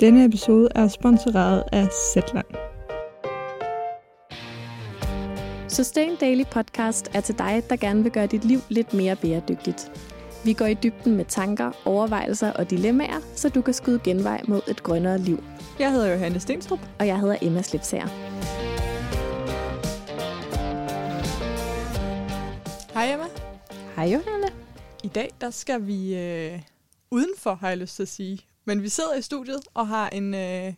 Denne episode er sponsoreret af Zetland. Sustain Daily Podcast er til dig, der gerne vil gøre dit liv lidt mere bæredygtigt. Vi går i dybden med tanker, overvejelser og dilemmaer, så du kan skyde genvej mod et grønnere liv. Jeg hedder Johanne Stenstrup. Og jeg hedder Emma Slipsager. Hej Emma. Hej Johanne. I dag der skal vi øh, udenfor, har jeg lyst til at sige. Men vi sidder i studiet og har en øh,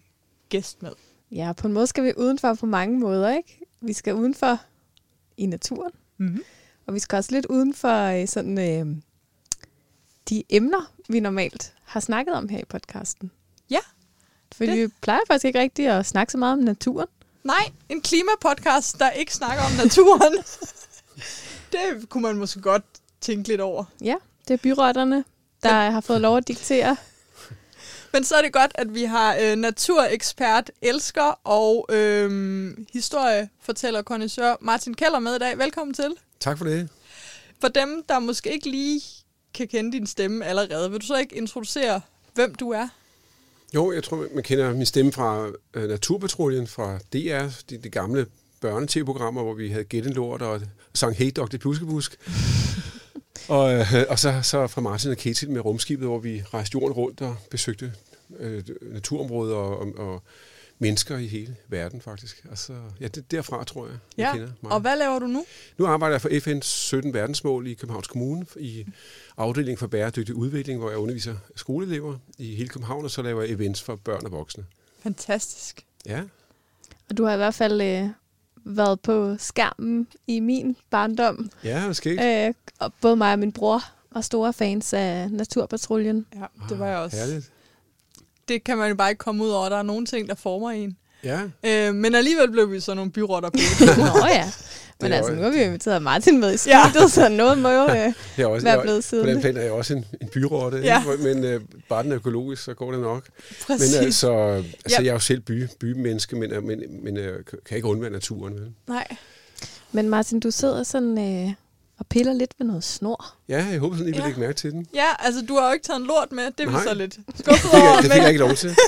gæst med. Ja, på en måde skal vi udenfor på mange måder, ikke? Vi skal udenfor i naturen, Mm-hmm. og vi skal også lidt udenfor øh, sådan øh, de emner, vi normalt har snakket om her i podcasten. Ja, Fordi det- vi plejer faktisk ikke rigtig at snakke så meget om naturen. Nej, en klimapodcast, der ikke snakker om naturen. det kunne man måske godt tænke lidt over. Ja, det er byrotterne, der har fået lov at diktere. Men så er det godt, at vi har øh, naturekspert, elsker og øh, historiefortæller, kondisør Martin Keller med i dag. Velkommen til. Tak for det. For dem, der måske ikke lige kan kende din stemme allerede, vil du så ikke introducere, hvem du er? Jo, jeg tror, man kender min stemme fra uh, Naturpatruljen, fra DR, de, de gamle børne-tv-programmer, hvor vi havde Gæt en lort og sang Hey Dr. Buskebusk. Og, uh, og så, så fra Martin og Ketil med rumskibet, hvor vi rejste jorden rundt og besøgte uh, naturområder og, og, og mennesker i hele verden, faktisk. Altså, ja, det, derfra tror jeg, jeg Ja, kender mig. og hvad laver du nu? Nu arbejder jeg for FN's 17 verdensmål i Københavns Kommune i afdelingen for bæredygtig udvikling, hvor jeg underviser skoleelever i hele København, og så laver jeg events for børn og voksne. Fantastisk. Ja, Og du har i hvert fald øh, været på skærmen i min barndom. ja det skal Øh, og både mig og min bror var store fans af Naturpatruljen. Ja, det var jeg også. Ah, Herligt. Det kan man jo bare ikke komme ud over. Der er nogle ting, der former en. Ja, Øh, men alligevel blev vi så nogle byrotter på. Nå ja. Men er altså, nu har vi jo inviteret Martin med i Ja. studiet, så noget må jo øh, jeg er også, være jeg, blevet på den siden. plan er jeg også en, en byrotte, Ja. ja. men øh, bare den er økologisk, så går det nok. Præcis. Men altså, altså Ja. jeg er jo selv by, bymenneske, men, øh, men, men øh, kan ikke undvære naturen. Vel? Nej. Men Martin, du sidder sådan øh, og piller lidt ved noget snor. Ja, jeg håber sådan, I vil Ja. lægge mærke til den. Ja, altså du har jo ikke taget en lort med. Det er vi så lidt skuffet over. det fik jeg ikke lov til.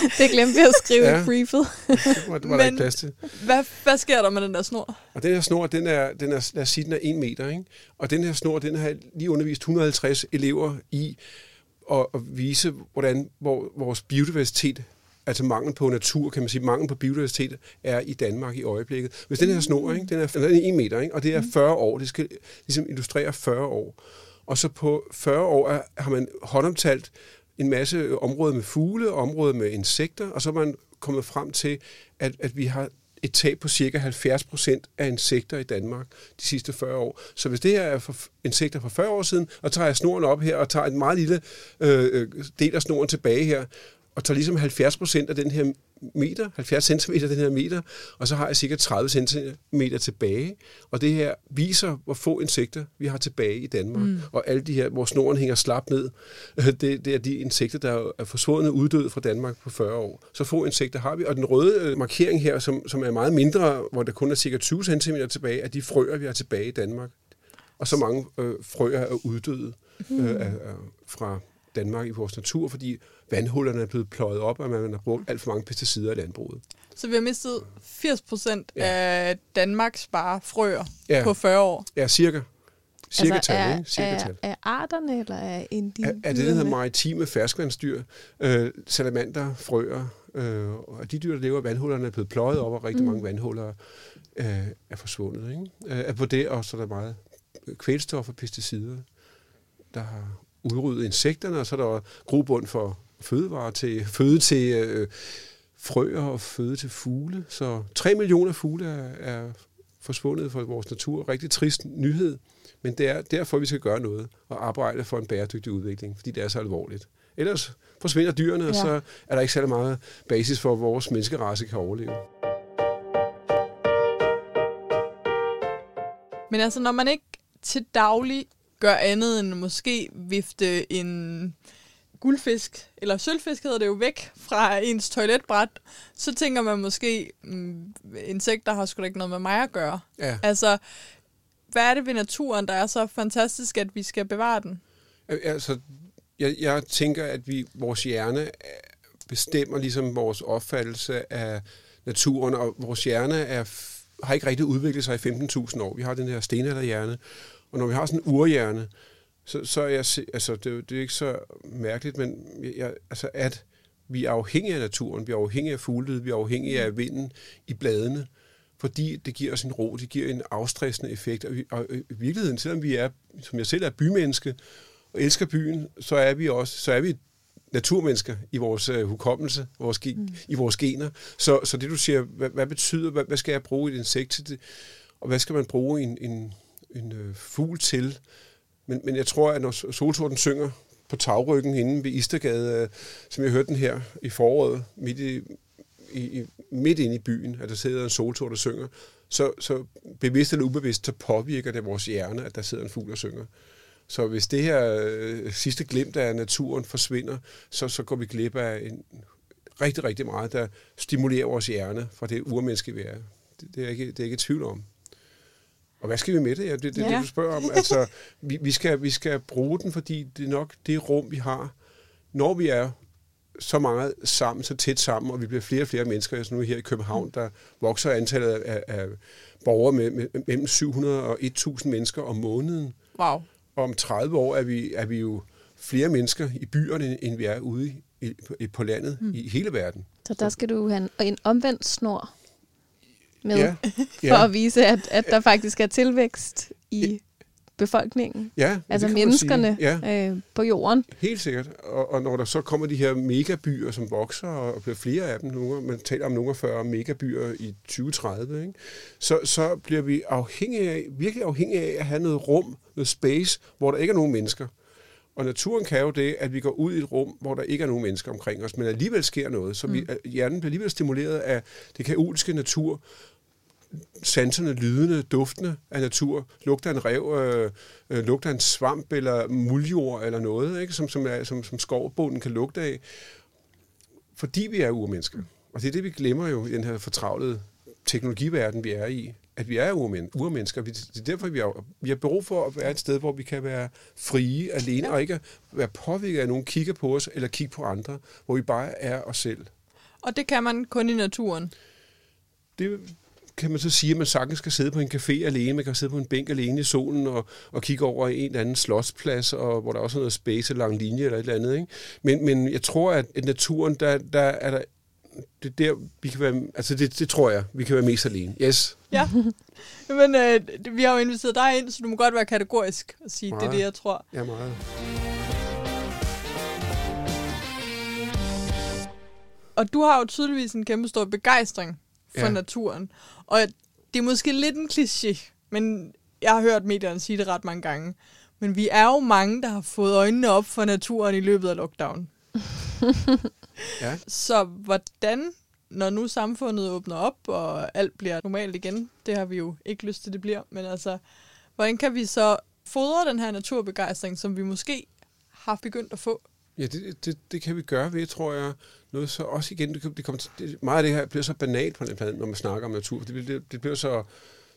Det glemte vi at skrive Ja. i briefet. Det var, det var der Men- ikke plads til. hvad, hvad sker der med den der snor? Og den her snor, den er, den er, lad os sige, den er 1 meter, ikke? Og den her snor, den har lige undervist 150 elever i at, at vise, hvordan hvor, vores biodiversitet, altså mangel på natur, kan man sige, mangel på biodiversitet, er i Danmark i øjeblikket. Hvis den her snor, ikke? Den er, den er 1 meter, ikke? Og det er 40 år. Det skal ligesom illustrere 40 år. Og så på 40 år er, har man håndomtalt en masse områder med fugle, områder med insekter, og så er man kommet frem til, at, at vi har et tab på cirka 70 procent af insekter i Danmark de sidste 40 år. Så hvis det her er for insekter fra 40 år siden, og tager jeg snoren op her, og tager en meget lille øh, øh del af snoren tilbage her, og tager ligesom 70 procent af den her meter, 70 cm af den her meter, og så har jeg cirka 30 cm tilbage. Og det her viser, hvor få insekter vi har tilbage i Danmark. Mm. Og alle de her, hvor snoren hænger slap ned, øh, det, det er de insekter, der er forsvundet uddød fra Danmark på 40 år. Så få insekter har vi. Og den røde øh, markering her, som, som er meget mindre, hvor der kun er cirka 20 cm tilbage, er de frøer, vi har tilbage i Danmark. Og så mange øh, frøer er uddøde øh, af, fra Danmark i vores natur, fordi vandhullerne er blevet pløjet op, og man har brugt alt for mange pesticider i landbruget. Så vi har mistet 80 procent Ja. af Danmarks bare frøer Ja. på 40 år. Ja, cirka. Cirka altså, tal, er, ikke? Cirka er, tal. er arterne, eller er Er, individerne? er det, der hedder maritime ferskvandsdyr, øh, salamander, frøer, øh, og de dyr, der lever i vandhullerne, er blevet pløjet op, og rigtig mm. mange vandhuller øh, er forsvundet. Ikke? Øh, er på det, og så er der meget kvælstof og pesticider, der har udryddet insekterne, og så er der grobund for fødevarer til, føde til øh, frøer og føde til fugle. Så 3 millioner fugle er, er forsvundet fra vores natur. Rigtig trist nyhed, men det er derfor, vi skal gøre noget og arbejde for en bæredygtig udvikling, fordi det er så alvorligt. Ellers forsvinder dyrene, ja. og så er der ikke særlig meget basis for, at vores menneskerace kan overleve. Men altså, når man ikke til daglig gør andet end måske vifte en guldfisk, eller sølvfisk hedder det jo, væk fra ens toiletbræt, så tænker man måske, mm, insekter har sgu da ikke noget med mig at gøre. Ja. Altså, hvad er det ved naturen, der er så fantastisk, at vi skal bevare den? Altså, jeg, jeg tænker, at vi, vores hjerne øh, bestemmer ligesom vores opfattelse af naturen, og vores hjerne er, har ikke rigtig udviklet sig i 15.000 år. Vi har den her stenalderhjerne, og når vi har sådan en urhjerne, så, så er jeg, altså, det, er det er ikke så mærkeligt, men jeg, altså, at vi er afhængige af naturen, vi er afhængige af fuglelyd, vi er afhængige af vinden i bladene, fordi det giver os en ro, det giver en afstressende effekt. Og, vi, og i virkeligheden, selvom vi er, som jeg selv er bymenneske, og elsker byen, så er vi også, så er vi naturmennesker i vores uh, hukommelse, vores ge- mm. i vores gener. Så, så det du siger, hvad, hvad betyder, hvad, hvad skal jeg bruge et insekt til det, og hvad skal man bruge en, en, en øh, fugl til? Men, men jeg tror, at når solsorten synger på tagryggen inde ved Istergade, øh, som jeg hørte den her i foråret, midt, i, i, i, midt inde i byen, at der sidder en solsort og synger, så, så bevidst eller ubevidst, så påvirker det vores hjerne, at der sidder en fugl og synger. Så hvis det her øh, sidste glimt af naturen forsvinder, så, så går vi glip af en, rigtig, rigtig meget, der stimulerer vores hjerne fra det urmenneske, vi er. Det, det, er ikke, det er ikke tvivl om. Og hvad skal vi med det? Ja, det, det er Ja. det, du spørger om. Altså, vi, vi, skal, vi skal bruge den, fordi det er nok det rum, vi har, når vi er så meget sammen, så tæt sammen, og vi bliver flere og flere mennesker. Altså nu her i København, der vokser antallet af, af borgere med, med mellem 700 og 1000 mennesker om måneden. Wow. Og om 30 år er vi, er vi jo flere mennesker i byerne, end vi er ude i, i, på landet mm. i hele verden. Så der skal du have en, en omvendt snor med, Ja, for ja, at vise, at, at der faktisk er tilvækst i befolkningen. ja Altså menneskerne Ja, øh, på jorden. helt sikkert. Og, og når der så kommer de her megabyer, som vokser, og bliver flere af dem, nogle, man taler om nogle af 40 megabyer i 2030, ikke? Så, så bliver vi afhængige af, virkelig afhængige af at have noget rum, noget space, hvor der ikke er nogen mennesker. Og naturen kan jo det, at vi går ud i et rum, hvor der ikke er nogen mennesker omkring os, men alligevel sker noget. Så vi, hjernen bliver alligevel stimuleret af det kaotiske natur, sanserne, lydende, duftende af natur, lugter en rev, øh, øh, lugter en svamp eller muljord eller noget, ikke? Som, som, er, som, som skovbunden kan lugte af, fordi vi er urmennesker. Og det er det, vi glemmer jo i den her fortravlede teknologiverden, vi er i, at vi er urmen- urmennesker. Vi- Det er derfor, vi har, vi har behov for at være et sted, hvor vi kan være frie alene, ja. og ikke være påvirket af, nogen kigger på os, eller kigge på andre, hvor vi bare er os selv. Og det kan man kun i naturen. det kan man så sige, at man sagtens skal sidde på en café alene, man kan sidde på en bænk alene i solen og, og kigge over en eller anden slotsplads, og hvor der også er noget space eller lang linje eller et eller andet. Ikke? Men, men jeg tror, at i naturen, der, der er der det er der, vi kan være, altså det, det tror jeg, vi kan være mest alene. Yes. Ja. Men øh, vi har jo inviteret dig ind, så du må godt være kategorisk og sige, det er Meget. det, jeg tror. Ja, meget. Og du har jo tydeligvis en kæmpe stor begejstring for ja. naturen. Og det er måske lidt en kliché, men jeg har hørt medierne sige det ret mange gange. Men vi er jo mange, der har fået øjnene op for naturen i løbet af lockdown. Ja. Så hvordan, når nu samfundet åbner op, og alt bliver normalt igen, det har vi jo ikke lyst til, det bliver, men altså, hvordan kan vi så fodre den her naturbegejstring, som vi måske har begyndt at få? Ja, det, det, det kan vi gøre ved, tror jeg, noget så også igen, det, det kommer til, det, meget af det her bliver så banalt på den plade, når man snakker om natur. Det, det, det bliver så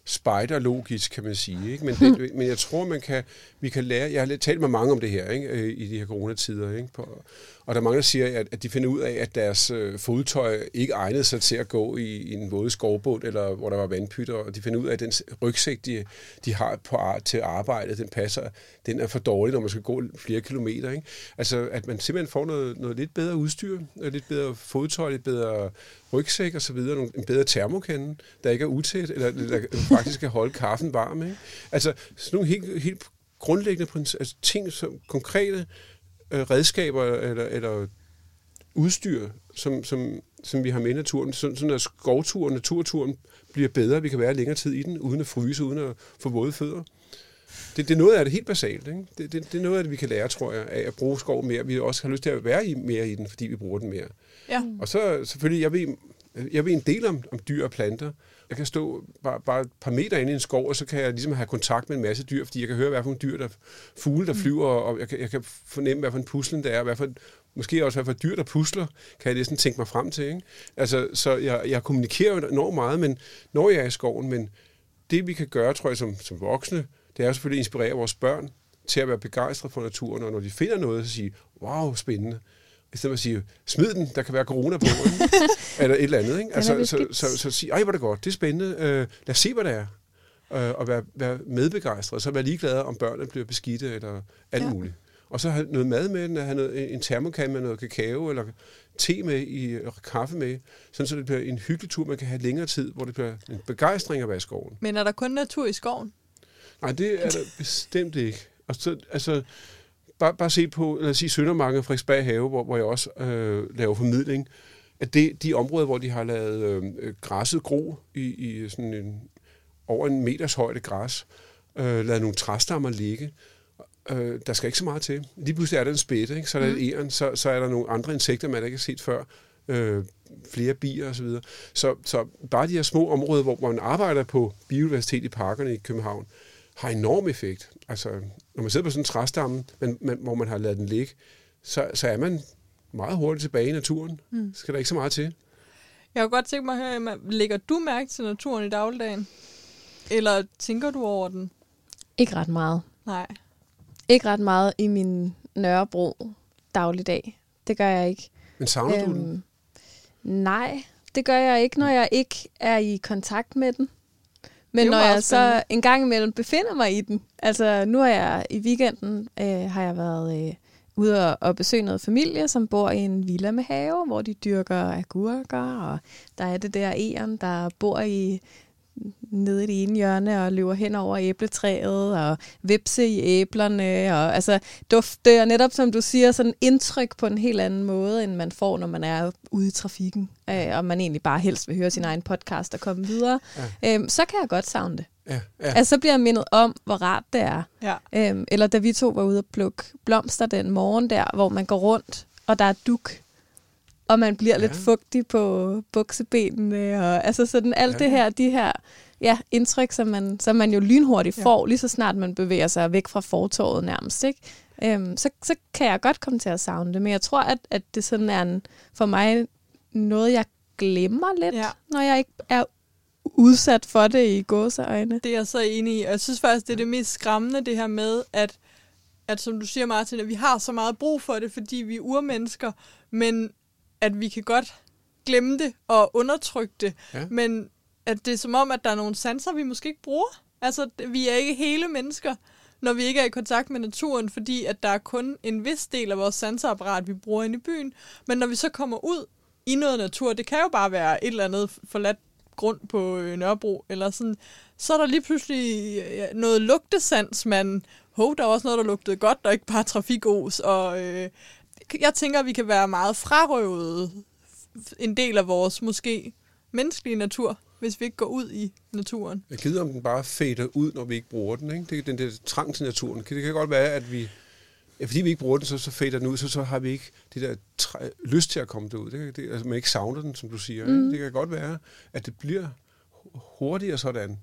spejderlogisk, kan man sige. Ikke? Men, det, men jeg tror, man kan, vi kan lære... Jeg har talt med mange om det her ikke? øh, i de her coronatider. Ikke? På, og der er mange, der siger, at, at de finder ud af, at deres øh, fodtøj ikke egnede sig til at gå i, i en våde skovbund, eller hvor der var vandpytter, og de finder ud af, at den rygsæk, de, de har på, til arbejdet, den passer, den er for dårlig, når man skal gå flere kilometer. Ikke? Altså, at man simpelthen får noget, noget lidt bedre udstyr, øh, lidt bedre fodtøj, lidt bedre rygsæk osv., en bedre termokande, der ikke er utæt, eller der faktisk kan holde kaffen varm. Ikke? Altså, sådan nogle helt, helt grundlæggende altså, ting, som konkrete øh, redskaber eller, eller udstyr, som, som, som vi har med i naturen, sådan, sådan at skovturen, naturturen bliver bedre, vi kan være længere tid i den, uden at fryse, uden at få våde fødder. Det, det er noget af det helt basalt. Ikke? Det, det, det er noget af det, vi kan lære, tror jeg, af at bruge skov mere. Vi også har lyst til at være i, mere i den, fordi vi bruger den mere. Ja. Og så selvfølgelig, jeg ved, jeg ved en del om, om dyr og planter. Jeg kan stå bare, bare et par meter inde i en skov, og så kan jeg ligesom have kontakt med en masse dyr, fordi jeg kan høre, hvad for nogle dyr, der fugle, der flyver, og jeg kan, jeg kan fornemme, hvad for en puslen der er, hvad for, måske også, hvad for dyr, der pusler, kan jeg næsten tænke mig frem til. Ikke? Altså, så jeg, jeg kommunikerer jo enormt meget, men når jeg er i skoven, men det vi kan gøre, tror jeg, som, som voksne, det er jo selvfølgelig at inspirere vores børn til at være begejstrede for naturen, og når de finder noget, så sige, wow, spændende. I stedet for at sige, smid den, der kan være corona på, eller et eller andet. Ikke? Altså, så, så, så, så sige, ej, hvor det godt, det er spændende, øh, lad os se, hvad det er. Øh, og være, være medbegejstret, så være ligeglade, om børnene bliver beskidte eller alt Ja. muligt. Og så have noget mad med den, have noget, en termokan med noget kakao, eller te med, i, kaffe med, sådan så det bliver en hyggelig tur, man kan have længere tid, hvor det bliver en begejstring at være i skoven. Men er der kun natur i skoven? Nej, det er der bestemt ikke. Og så, altså, bare, bare se på, lad os sige, Søndermarken og Frederiksberg Have, hvor, hvor jeg også øh, laver formidling, at det, de områder, hvor de har lavet øh, græsset gro i, i sådan en, over en meters højde græs, øh, lavet nogle træstammer ligge, øh, der skal ikke så meget til. Lige pludselig er der en spætte, ikke? så er der mm. et æren, så, så er der nogle andre insekter, man ikke har set før, øh, flere bier osv. Så, videre. så så bare de her små områder, hvor man arbejder på biodiversitet i parkerne i København, har enorm effekt. Altså, når man sidder på sådan en træstamme, men, men, hvor man har lavet den ligge, så, så er man meget hurtigt tilbage i naturen. Mm. Så skal der ikke så meget til. Jeg kunne godt tænke mig at høre, lægger du mærke til naturen i dagligdagen? Eller tænker du over den? Ikke ret meget. Nej. Ikke ret meget i min Nørrebro dagligdag. Det gør jeg ikke. Men savner øhm, du den? Øhm, Nej, det gør jeg ikke, når jeg ikke er i kontakt med den. Men når jeg så en gang imellem befinder mig i den. Altså nu er jeg i weekenden, øh, har jeg været øh, ude og, og besøge noget familie, som bor i en villa med have, hvor de dyrker agurker, og der er det der æren, der bor i nede i det ene hjørne og løber hen over æbletræet og vipse i æblerne. Og, altså, dufte er netop, som du siger, sådan indtryk på en helt anden måde, end man får, når man er ude i trafikken, øh, og man egentlig bare helst vil høre sin egen podcast og komme videre. Ja. Øhm, så kan jeg godt savne det. Ja, ja. Altså, så bliver jeg mindet om, hvor rart det er. Ja. Øhm, eller da vi to var ude og plukke blomster den morgen der, hvor man går rundt, og der er duk, og man bliver ja. lidt fugtig på buksebenene, og altså sådan alt ja. det her, de her ja, indtryk, som man, som man jo lynhurtigt Ja. får, lige så snart man bevæger sig væk fra fortorvet nærmest, ikke? Øhm, så, så kan jeg godt komme til at savne det, men jeg tror, at, at det sådan er en, for mig noget, jeg glemmer lidt, Ja. når jeg ikke er udsat for det i gåseøjne. Det er jeg så enig i. Og jeg synes faktisk, det er det mest skræmmende, det her med, at, at som du siger, Martin, at vi har så meget brug for det, fordi vi er urmennesker, men at vi kan godt glemme det og undertrykke det. Ja. Men at det er som om, at der er nogle sanser, vi måske ikke bruger. Altså, vi er ikke hele mennesker, når vi ikke er i kontakt med naturen, fordi at der er kun en vis del af vores sanseapparat, vi bruger inde i byen. Men når vi så kommer ud i noget natur, det kan jo bare være et eller andet forladt grund på øh, Nørrebro, eller sådan, så er der lige pludselig øh, noget lugtesans, man, hov, der er også noget, der lugtede godt, og ikke bare trafikos, og øh, jeg tænker, at vi kan være meget frarøvet en del af vores måske menneskelige natur, hvis vi ikke går ud i naturen. Jeg gider, om den bare fader ud, når vi ikke bruger den. Ikke? Det er den der trang til naturen. Det kan godt være, at vi... Ja, fordi vi ikke bruger den, så, så fader den ud, så, så har vi ikke det der træ, lyst til at komme derud. Det, det, altså, man ikke savner den, som du siger. Mm. Ikke? Det kan godt være, at det bliver hurtigere sådan.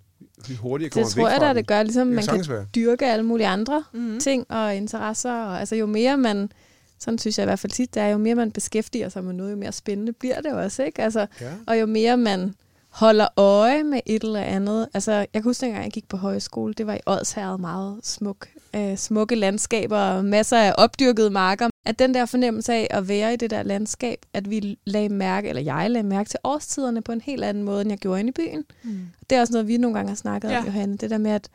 Vi hurtigere kommer Det tror væk jeg da, det gør, ligesom Det kan man kan være. dyrke alle mulige andre mm-hmm. ting og interesser. Og, altså jo mere man, sådan synes jeg i hvert fald tit, det er, jo mere man beskæftiger sig med noget, jo mere spændende bliver det også, ikke? Altså, Ja. og jo mere man holder øje med et eller andet. Altså, jeg kan huske, dengang jeg gik på højskole, det var i Odsherred meget smuk, øh, smukke landskaber og masser af opdyrkede marker. At den der fornemmelse af at være i det der landskab, at vi lagde mærke, eller jeg lagde mærke til årstiderne på en helt anden måde, end jeg gjorde inde i byen. Mm. Det er også noget, vi nogle gange har snakket ja. Ja. om, Johanne. Det der med, at,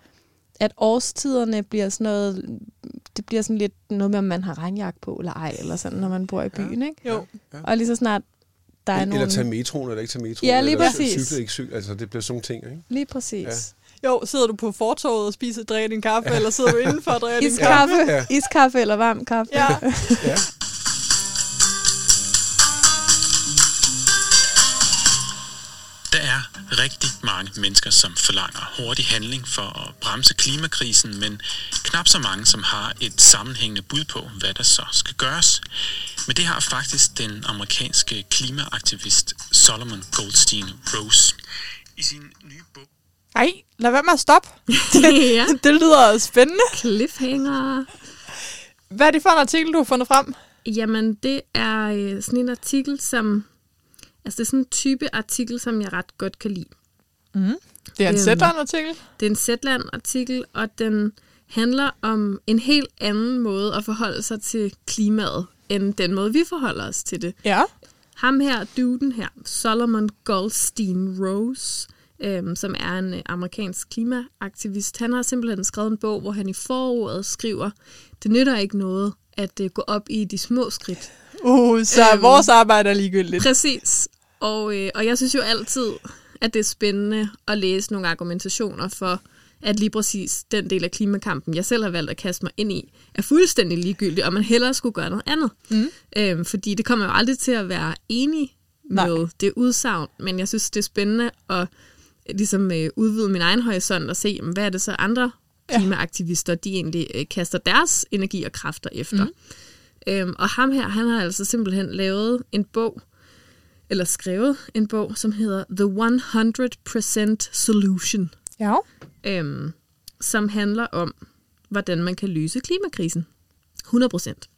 at årstiderne bliver sådan noget, det bliver sådan lidt noget med, om man har regnjakke på eller ej, eller sådan, når man bor i byen, ikke? Jo, Ja. Og lige så snart der er Eller nogle... tage metroen, eller ikke tage metroen. Ja, lige eller præcis. Cykle, ikke cykle. Altså, det bliver sådan nogle ting, ikke? Lige præcis. Ja. jo, sidder du på fortorvet og spiser, drikker din kaffe, eller sidder du indenfor og drikker din kaffe? Iskaffe, Ja. iskaffe eller varm kaffe. Ja, Ja. Der er rigtig mange mennesker, som forlanger hurtig handling for at bremse klimakrisen, men knap så mange, som har et sammenhængende bud på, hvad der så skal gøres. Men det har faktisk den amerikanske klimaaktivist Solomon Goldstein Rose. I sin nye bog Nej, lad være med at stoppe. ja. Det lyder spændende. Cliffhanger. Hvad er det for en artikel, du har fundet frem? Jamen, det er øh, sådan en artikel, som... Altså, det er sådan en type artikel, som jeg ret godt kan lide. Det er en Øhm. Zetland-artikel. Det er en Zetland-artikel, og den handler om en helt anden måde at forholde sig til klimaet, end den måde, vi forholder os til det. Ja. Ham her, duden her, Solomon Goldstein Rose, øhm, som er en øh, amerikansk klimaaktivist, han har simpelthen skrevet en bog, hvor han i forordet skriver, det nytter ikke noget at øh, gå op i de små skridt. Uh, så øhm. vores arbejde er ligegyldigt. Præcis. Og, øh, og jeg synes jo altid, at det er spændende at læse nogle argumentationer for, at lige præcis den del af klimakampen, jeg selv har valgt at kaste mig ind i, er fuldstændig ligegyldig, og man hellere skulle gøre noget andet. Mm. Øhm, fordi det kommer jo aldrig til at være enig Nej. med det udsagn, men jeg synes, det er spændende at ligesom, øh, udvide min egen horisont og se, jamen, hvad er det så andre Ja. klimaaktivister, de egentlig øh, kaster deres energi og kræfter efter. Mm. Øhm, og ham her, han har altså simpelthen lavet en bog, eller skrevet en bog, som hedder The 100% Solution, Ja. Øhm, som handler om, hvordan man kan løse klimakrisen. 100 procent.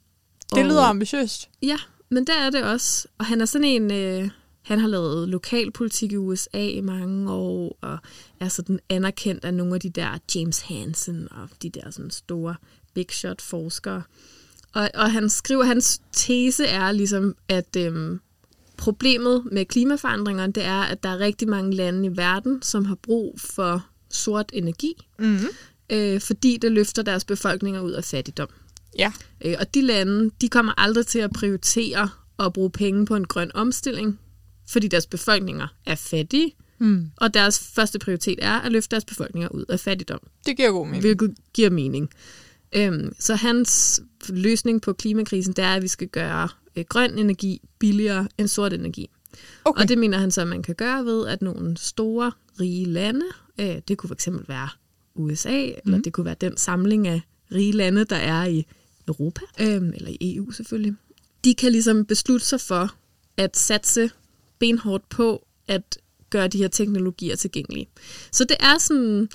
Det lyder ambitiøst. Ja, men der er det også. Og han er sådan en... Øh, han har lavet lokalpolitik i USA i mange år, og er sådan anerkendt af nogle af de der James Hansen og de der sådan store big shot forskere. Og, og han skriver, hans tese er ligesom, at øhm, problemet med klimaforandringerne, det er, at der er rigtig mange lande i verden, som har brug for sort energi, Mm. øh, fordi det løfter deres befolkninger ud af fattigdom. Ja. Øh, og de lande, de kommer aldrig til at prioritere at bruge penge på en grøn omstilling, fordi deres befolkninger er fattige, Mm. og deres første prioritet er at løfte deres befolkninger ud af fattigdom, Det giver god mening. hvilket giver mening. Øhm, så hans løsning på klimakrisen, det er, at vi skal gøre øh, grøn energi billigere end sort energi. Okay. Og det mener han så, at man kan gøre ved, at nogle store, rige lande, øh, det kunne fx være USA, mm. eller det kunne være den samling af rige lande, der er i Europa, øh, eller i EU selvfølgelig, de kan ligesom beslutte sig for at satse benhårdt på at gøre de her teknologier tilgængelige. Så det er sådan,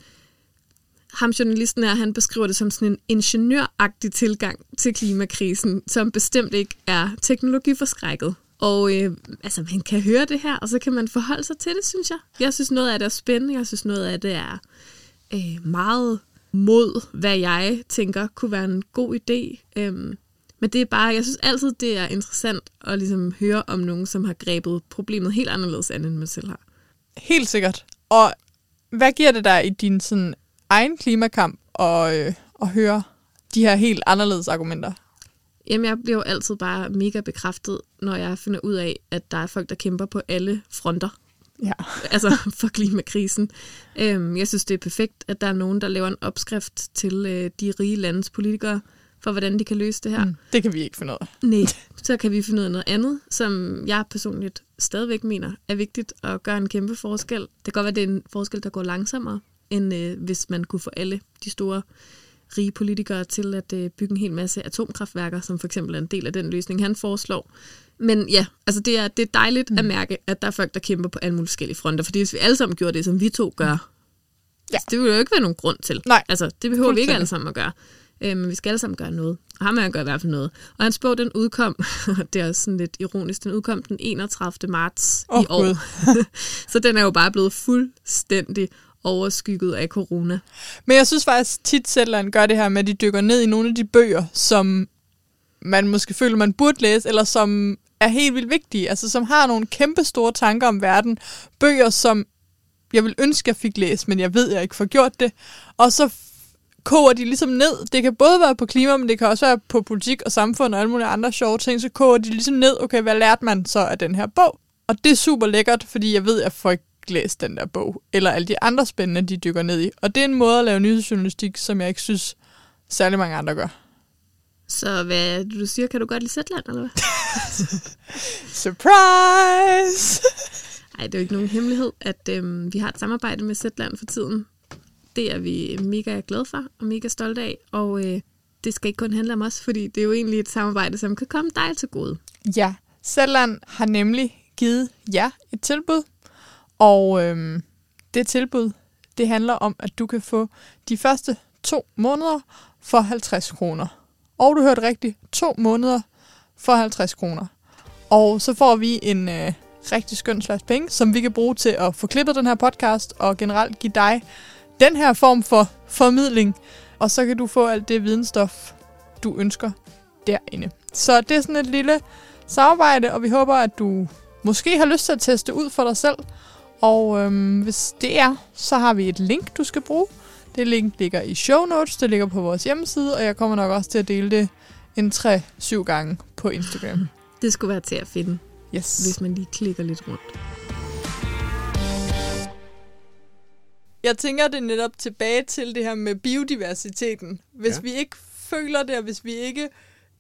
ham journalisten her, han beskriver det som sådan en ingeniøragtig tilgang til klimakrisen, som bestemt ikke er teknologiforskrækket. Og øh, altså, man kan høre det her, og så kan man forholde sig til det, synes jeg. Jeg synes, noget af det er spændende. Jeg synes, noget af det er øh, meget mod, hvad jeg tænker kunne være en god idé. Øhm, men det er bare, jeg synes altid, det er interessant at ligesom høre om nogen, som har grebet problemet helt anderledes an, end man selv har. Helt sikkert. Og hvad giver det dig i din sådan, egen klimakamp at, øh, at høre de her helt anderledes argumenter? Jamen, jeg bliver jo altid bare mega bekræftet, når jeg finder ud af, at der er folk, der kæmper på alle fronter. Ja. altså for klimakrisen. Øhm, jeg synes, det er perfekt, at der er nogen, der laver en opskrift til øh, de rige landes politikere, for hvordan de kan løse det her. Mm. Det kan vi ikke finde ud af. Nej, så kan vi finde ud af noget andet, som jeg personligt stadigvæk mener er vigtigt at gøre en kæmpe forskel. Det kan godt være, at det er en forskel, der går langsommere, end øh, hvis man kunne få alle de store rige politikere til at øh, bygge en hel masse atomkraftværker, som for eksempel er en del af den løsning, han foreslår. Men ja, altså det er, det er dejligt mm. at mærke, at der er folk, der kæmper på alle mulige forskellige fronter. Fordi hvis vi alle sammen gjorde det, som vi to gør, Ja. altså, det ville jo ikke være nogen grund til. Nej, Altså, det behøver vi ikke alle sammen at gøre. Øh, men vi skal alle sammen gøre noget. Og ham han gør i hvert fald noget. Og hans bog, den udkom, det er også sådan lidt ironisk, den udkom den 31. marts Åh, i år. Så den er jo bare blevet fuldstændig overskygget af corona. Men jeg synes faktisk tit, Zetland gør det her med, at de dykker ned i nogle af de bøger, som man måske føler, man burde læse, eller som er helt vildt vigtige, altså som har nogle kæmpe store tanker om verden. Bøger, som jeg vil ønske, jeg fik læst, men jeg ved, jeg ikke får gjort det. Og så koger de ligesom ned. Det kan både være på klima, men det kan også være på politik og samfund og alle mulige andre sjove ting. Så koger de ligesom ned, okay, hvad lærte man så af den her bog? Og det er super lækkert, fordi jeg ved, at jeg får ikke læst den der bog, eller alle de andre spændende, de dykker ned i. Og det er en måde at lave nyhedsjournalistik, som jeg ikke synes, særlig mange andre gør. Så hvad du siger, kan du godt lide Zetland, eller hvad? Surprise! Nej, det er jo ikke nogen hemmelighed, at øhm, vi har et samarbejde med Zetland for tiden. Det er vi mega glade for og mega stolte af, og øh, det skal ikke kun handle om os, fordi det er jo egentlig et samarbejde, som kan komme dig til gode. Ja, Zetland har nemlig givet jer et tilbud, og øhm, det tilbud, det handler om, at du kan få de første to måneder for 50 kroner. Og du hørte rigtigt, to måneder for 50 kroner. Og så får vi en øh, rigtig skøn slags penge, som vi kan bruge til at få klippet den her podcast, og generelt give dig den her form for formidling. Og så kan du få alt det videnstof, du ønsker derinde. Så det er sådan et lille samarbejde, og vi håber, at du måske har lyst til at teste ud for dig selv. Og øhm, hvis det er, så har vi et link, du skal bruge. Det link ligger i show notes, det ligger på vores hjemmeside, og jeg kommer nok også til at dele det en 3-7 gange på Instagram. Det skulle være til at finde, Yes. hvis man lige klikker lidt rundt. Jeg tænker det netop tilbage til det her med biodiversiteten. Hvis Ja. vi ikke føler det, og hvis vi ikke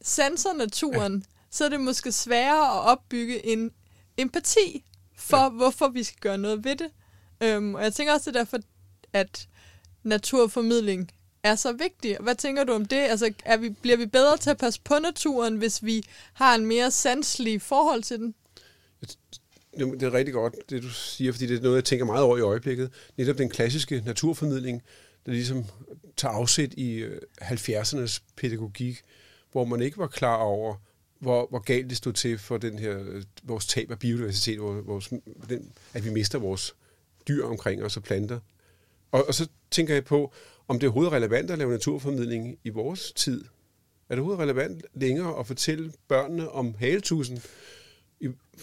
sanser naturen, ja. så er det måske sværere at opbygge en empati for, ja. hvorfor vi skal gøre noget ved det. Øhm, og jeg tænker også, det er derfor, at naturformidling er så vigtig. Hvad tænker du om det? Altså, er vi, bliver vi bedre til at passe på naturen, hvis vi har en mere sanselig forhold til den? Det er rigtig godt, det du siger, fordi det er noget, jeg tænker meget over i øjeblikket. Netop den klassiske naturformidling, der ligesom tager afsæt i øh, 70'ernes pædagogik, hvor man ikke var klar over, hvor, hvor galt det stod til for den her, øh, vores tab af biodiversitet, vores, den, at vi mister vores dyr omkring os og planter. Og, og så tænker jeg på, om det er overhovedet relevant at lave naturformidling i vores tid. Er det overhovedet relevant længere at fortælle børnene om haletusen,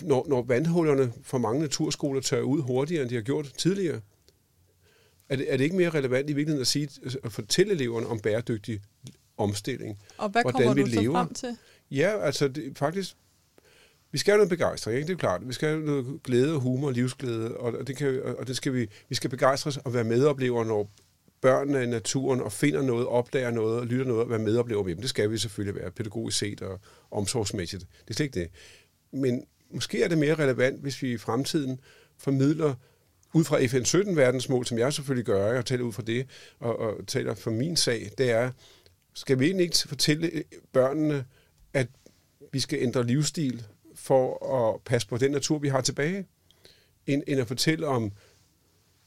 når, når vandhullerne for mange naturskoler tør ud hurtigere, end de har gjort tidligere? Er det, er det ikke mere relevant i virkeligheden at, sige, at fortælle eleverne om bæredygtig omstilling? Og hvad Hvordan kommer vi du så lever. frem til? Ja, altså det, faktisk, vi skal have noget begejstring, ikke? det er klart. Vi skal have noget glæde og humor og livsglæde, og og det, kan, og det skal vi, vi skal begejstres og være medoplevere, når børnene er i naturen og finder noget, opdager noget og lytter noget og være medoplever med dem. Det skal vi selvfølgelig være pædagogisk set og omsorgsmæssigt. Det er slet ikke det. Men måske er det mere relevant, hvis vi i fremtiden formidler ud fra FN 17 verdensmål, som jeg selvfølgelig gør, jeg taler ud fra det, og, og taler for min sag, det er, skal vi egentlig ikke fortælle børnene, at vi skal ændre livsstil for at passe på den natur, vi har tilbage, end, end at fortælle om,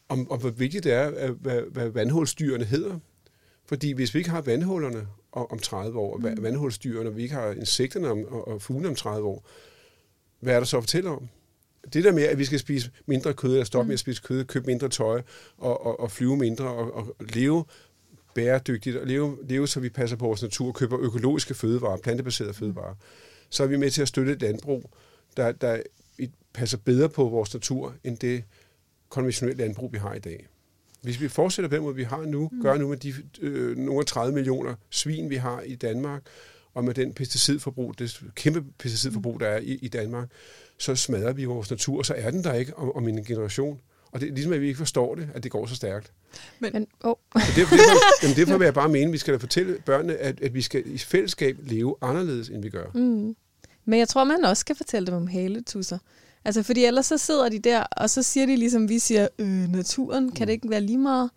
om, om hvor vigtigt det er, at, hvad, hvad vandhulsdyrene hedder. Fordi hvis vi ikke har vandhullerne om om 30 år, mm. vandhulsdyrene, og vi ikke har insekterne om, og, og fuglene om 30 år, hvad er der så at fortælle om? Det der med, at vi skal spise mindre kød, eller stoppe med at spise kød, købe mindre tøj, og, og, og flyve mindre, og, og leve bæredygtigt, og leve, leve, så vi passer på vores natur, og køber økologiske fødevarer, plantebaserede fødevarer, så er vi med til at støtte et landbrug, der, der passer bedre på vores natur, end det konventionelle landbrug, vi har i dag. Hvis vi fortsætter på den måde, vi har nu, mm. gør nu med de øh, nogle 30 millioner svin, vi har i Danmark, og med den pesticidforbrug, det kæmpe pesticidforbrug, der er i, i Danmark, så smadrer vi vores natur, og så er den der ikke om, om en generation. Og det er ligesom, at vi ikke forstår det, at det går så stærkt. Men, oh. Og derfor, derfor, jamen derfor vil jeg bare mene, at vi skal da fortælle børnene, at, at vi skal i fællesskab leve anderledes, end vi gør. Mm. Men jeg tror, man også skal fortælle dem om haletusser. Altså, fordi ellers så sidder de der, og så siger de ligesom, vi siger, øh, naturen, kan det ikke være lige meget?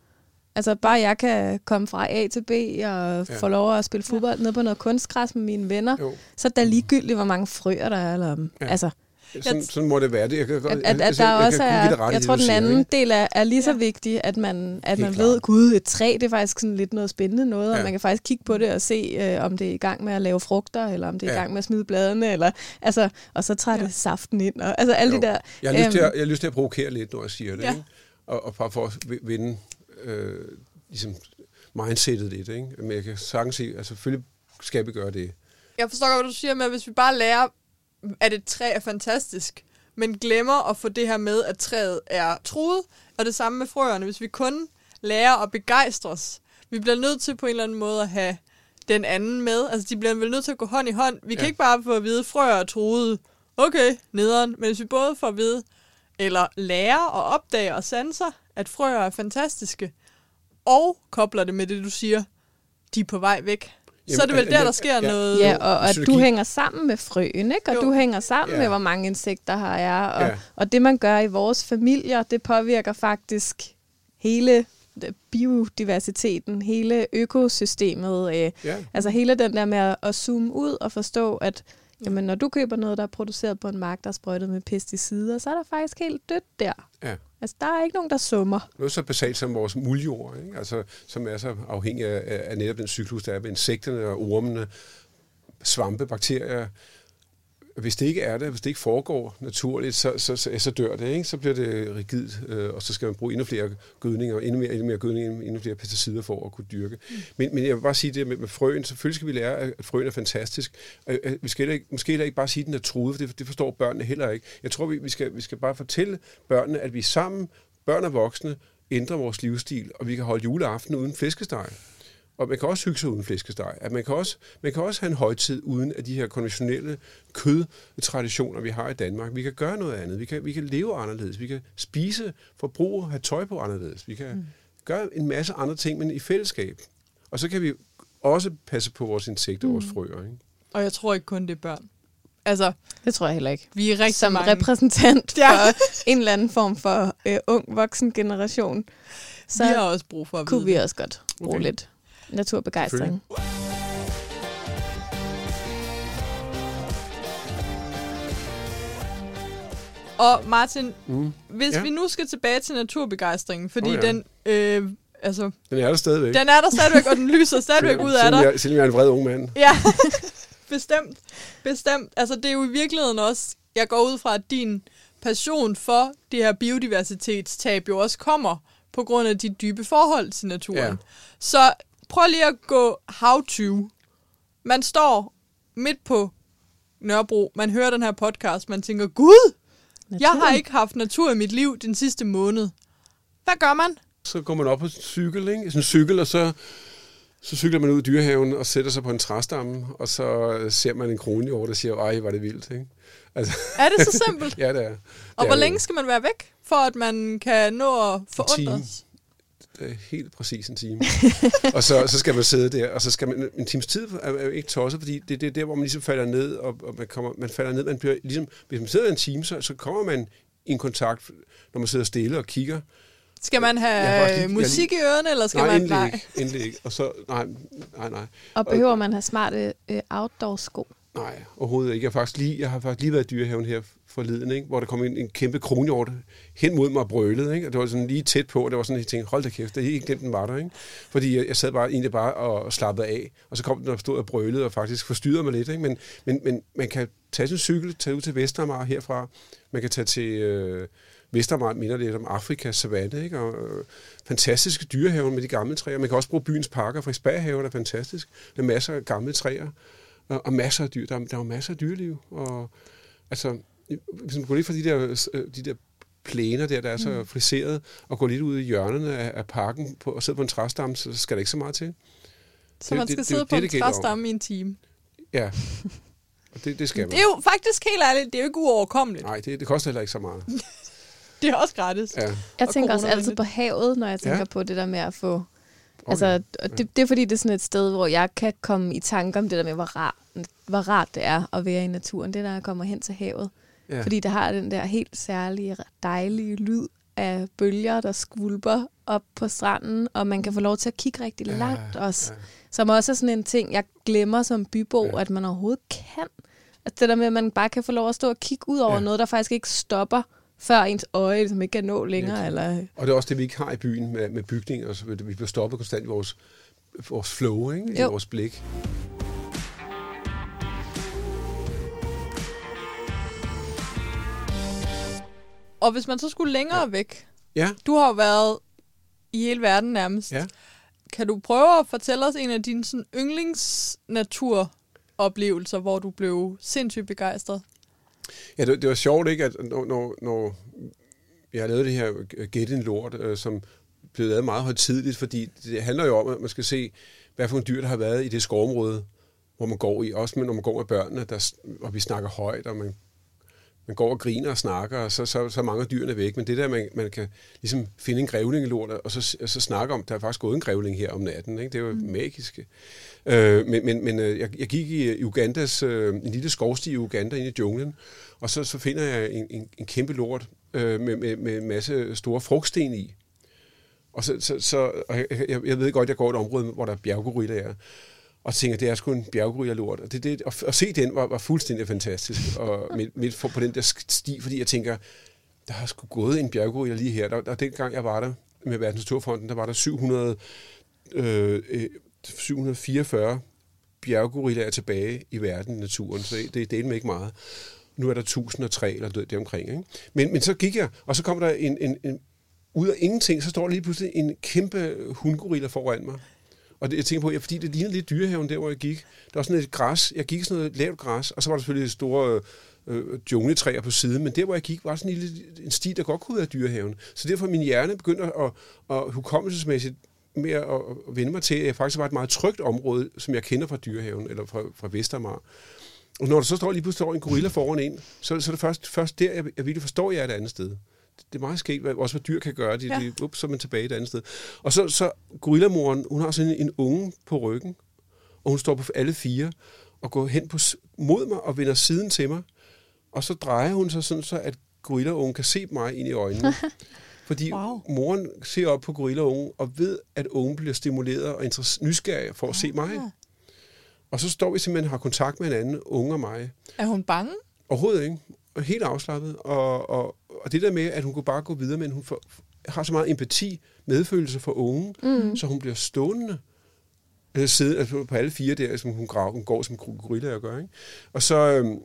Altså, bare jeg kan komme fra A til B og ja. få lov at spille fodbold ja. ned på noget kunstgræs med mine venner, Jo. så er det da ligegyldigt, hvor mange frøer der er. Eller, Ja. ja. Altså, Sådan, sådan må det være. Det, jeg, kan, at, at, at altså, der jeg også dig er, ret i jeg det, tror, den siger, anden ikke? del er, er lige så Ja. vigtig, at man, at Helt man ved, gud, et træ, det er faktisk sådan lidt noget spændende noget, og Ja. man kan faktisk kigge på det og se, øh, om det er i gang med at lave frugter, eller om det er i Ja. gang med at smide bladene, eller, altså, og så tager det Ja. saften ind, og altså alle Jo. de der... Jeg har, lyst til øhm, at, jeg har lyst til at provokere lidt, når jeg siger det. Ja. Ikke? Og, og bare for at vi- vinde øh, ligesom mindsetet lidt. Ikke? Men jeg kan sagtens sige, at selvfølgelig skal vi gøre det. Jeg forstår godt, hvad du siger med, at hvis vi bare lærer, at et træ er fantastisk, men glemmer at få det her med, at træet er truet, og det samme med frøerne. Hvis vi kun lærer at begejstres, vi bliver nødt til på en eller anden måde at have den anden med. Altså, de bliver vel nødt til at gå hånd i hånd. Vi kan Ja. ikke bare få at vide, frøer er truet. Okay, nederen. Men hvis vi både får at vide, eller lærer og opdager og sanser, at frøer er fantastiske, og kobler det med det, du siger, de er på vej væk. Jamen, så er det vel der, der sker ja. noget... Ja, og at du hænger sammen med frøen, ikke? og Jo. du hænger sammen Ja. med, hvor mange insekter har jeg. Og, Ja. og det, man gør i vores familier, det påvirker faktisk hele biodiversiteten, hele økosystemet. Øh, Ja. altså hele den der med at, at zoome ud og forstå, at jamen, når du køber noget, der er produceret på en mark, der er sprøjtet med pesticider, så er der faktisk helt dødt der. Ja. Altså, der er ikke nogen, der summer. Noget så basalt som vores muljord, ikke? Altså, som er så afhængig af, af netop den cyklus, der er med insekterne og ormene, svampe, bakterier hvis det ikke er det, hvis det ikke foregår naturligt, så, så, så, så dør det, ikke? så bliver det rigidt, øh, og så skal man bruge endnu flere gødninger, endnu mere, endnu mere gødning, endnu flere pesticider for at kunne dyrke. Men, men jeg vil bare sige det med, med frøen, selvfølgelig skal vi lære, at frøen er fantastisk. Øh, vi skal ikke, måske ikke bare sige, at den er truet, for det, det forstår børnene heller ikke. Jeg tror, vi, vi, skal, vi skal bare fortælle børnene, at vi sammen, børn og voksne, ændrer vores livsstil, og vi kan holde juleaften uden flæskesteg. Og man kan også hygge sig uden flæskesteg. At man, kan også, man kan også have en højtid uden af de her konventionelle kødtraditioner, vi har i Danmark. Vi kan gøre noget andet. Vi kan, vi kan leve anderledes. Vi kan spise, forbruge, have tøj på anderledes. Vi kan mm. gøre en masse andre ting, men i fællesskab. Og så kan vi også passe på vores insekter og vores mm. frøer. Ikke? Og jeg tror ikke kun, det er børn. Altså, det tror jeg heller ikke. Vi er rigtig Som mange. repræsentant ja. for en eller anden form for øh, ung voksen generation, så vi har også brug for at kunne vide vi det. også godt bruge okay. lidt naturbegejstring. Og Martin, mm. hvis ja. vi nu skal tilbage til naturbegejstringen, fordi oh, ja. den... Øh, altså, den er der stadigvæk. Den er der stadigvæk, og den lyser stadigvæk ud af dig. Selvom jeg er en vred ung mand. Ja, bestemt. Bestemt. Altså, det er jo i virkeligheden også... Jeg går ud fra, at din passion for det her biodiversitetstab jo også kommer på grund af de dybe forhold til naturen. Ja. Så prøv lige at gå how to. Man står midt på Nørrebro, man hører den her podcast, man tænker, Gud, Naturen. jeg har ikke haft natur i mit liv den sidste måned. Hvad gør man? Så går man op på cykel, ikke? Sådan en cykel, og så, så cykler man ud i dyrehaven og sætter sig på en træstamme, og så ser man en kronhjort, der siger, ej, var det vildt, ikke? Altså. Er det så simpelt? ja, det er. Det og er hvor længe skal man være væk, for at man kan nå at forundres? Det er helt præcis en time. og så, så skal man sidde der, og så skal man... En times tid er jo ikke tosset, fordi det, det er der, hvor man ligesom falder ned, og, og man, kommer, man falder ned, man bliver ligesom... Hvis man sidder en time, så, så kommer man i en kontakt, når man sidder stille og kigger. Skal man have lige, musik lige, i ørerne, eller skal nej, man... Nej, endelig ikke. Endelig ikke. Og så... Nej, nej, nej. Og behøver og, man have smarte uh, outdoor-sko? Nej, overhovedet ikke. Jeg har faktisk lige, jeg har faktisk lige været i dyrehaven her forleden, ikke? hvor der kom en, en kæmpe kronhjort hen mod mig og brølede. Ikke? Og det var sådan lige tæt på, og det var sådan, jeg tænkte, hold da kæft, det er ikke glemt, den var der. Ikke? Fordi jeg, jeg sad bare egentlig bare og slappede af, og så kom den og stod og brølede og faktisk forstyrrede mig lidt. Ikke? Men, men, men man kan tage sin cykel, tage ud til Vestermar herfra, man kan tage til øh, Vestermar, minder lidt om Afrika, savanne, ikke? og øh, fantastiske dyrehaver med de gamle træer. Man kan også bruge byens parker, Frederiksberghaven er fantastisk. Der er masser af gamle træer, og, og masser af dyr. Der, der er jo masser af dyreliv, og altså, hvis man går lidt fra de der, de der plæner der, der er så mm. friseret, og går lidt ud i hjørnerne af, af parken på, og sidde på en træstamme, så skal der ikke så meget til. Så det, man skal det, sidde det, på det, en træstamme i en time? Ja, og det, det skal man. Det er jo faktisk helt ærligt, det er jo ikke uoverkommeligt. Nej, det, det koster heller ikke så meget. det er også gratis. Ja. Jeg tænker også altid på havet, når jeg tænker ja. på det der med at få... Okay. Altså, det, det er fordi, det er sådan et sted, hvor jeg kan komme i tanke om det der med, hvor rart, hvor rart det er at være i naturen. Det der, jeg kommer hen til havet. Ja. Fordi det har den der helt særlige, dejlige lyd af bølger, der skvulper op på stranden, og man kan få lov til at kigge rigtig ja, langt også. Ja. Som også er sådan en ting, jeg glemmer som bybo, ja. at man overhovedet kan. Altså det der med, at man bare kan få lov at stå og kigge ud over ja. noget, der faktisk ikke stopper, før ens øje som ligesom ikke kan nå længere. Ja. Eller... Og det er også det, vi ikke har i byen med, med bygninger. Så vi bliver stoppet konstant i vores, vores flow, ikke? i vores blik. Og hvis man så skulle længere ja. væk, ja. du har jo været i hele verden nærmest. Ja. Kan du prøve at fortælle os en af dine sådan, yndlingsnaturoplevelser, hvor du blev sindssygt begejstret? Ja, det, det var sjovt, ikke, at når, når, når jeg har lavet det her Get in Lort, øh, som blev lavet meget højtidligt, fordi det handler jo om, at man skal se, hvad for en dyr, der har været i det skovområde, hvor man går i. Også når man går med børnene, der, og vi snakker højt, og man man går og griner og snakker, og så, så, så mange dyrene væk. Men det der, man, man kan ligesom finde en grævling og så, og så snakke om, der er faktisk gået en grævling her om natten. Ikke? Det er jo mm. magisk. Øh, men men, men øh, jeg, jeg gik i Ugandas, øh, en lille skovsti i Uganda, inde i junglen, og så, så finder jeg en, en, en kæmpe lort øh, med, med, med en masse store frugtsten i. Og så, så, så og jeg, jeg, jeg ved godt, jeg går et område, hvor der er bjerggorillaer og tænker, det er sgu en bjerggrygerlort. Og det, det, at, at se den var, var fuldstændig fantastisk, og midt, midt for, på den der sti, fordi jeg tænker, der har sgu gået en bjerggryger lige her. Der, der, dengang jeg var der med Verdens Naturfonden, der var der 700, øh, øh 744 bjerggorillaer tilbage i verden, i naturen, så det det er med ikke meget. Nu er der 1003 eller det omkring. Ikke? Men, men så gik jeg, og så kom der en, en, en ud af ingenting, så står der lige pludselig en kæmpe hundgorilla foran mig. Og det, jeg tænker på, ja, fordi det lignede lidt dyrehaven der, hvor jeg gik. Der var sådan et græs, jeg gik sådan noget lavt græs, og så var der selvfølgelig store øh, jungletræer på siden, men der, hvor jeg gik, var sådan en, lille, en sti, der godt kunne være dyrehaven. Så derfor min hjerne begyndte at, at, at hukommelsesmæssigt med at, at vende mig til, at jeg faktisk var et meget trygt område, som jeg kender fra dyrehaven, eller fra, fra Vestermar. Og når der så står lige pludselig står en gorilla foran en, så, så er det først, først der, jeg, jeg virkelig forstår, at jeg er et andet sted. Det er meget skægt, hvad, også hvad dyr kan gøre. De, ja. de, up, så er man tilbage et andet sted. Og så, så gorillamoren, hun har sådan en, en unge på ryggen, og hun står på alle fire, og går hen på, mod mig og vender siden til mig. Og så drejer hun sig sådan, så at gorillaungen kan se mig ind i øjnene. Fordi wow. moren ser op på gorillaungen og ved, at ungen bliver stimuleret og nysgerrig for at se mig. Og så står vi simpelthen og har kontakt med hinanden, unge og mig. Er hun bange? Overhovedet ikke. Helt afslappet. Og, og, og det der med, at hun kunne bare gå videre, men hun får, har så meget empati, medfølelse for unge, mm. så hun bliver stående øh, sidde, altså på alle fire der, som hun, graver, hun går som gorilla og gør. Ikke? Og så øhm,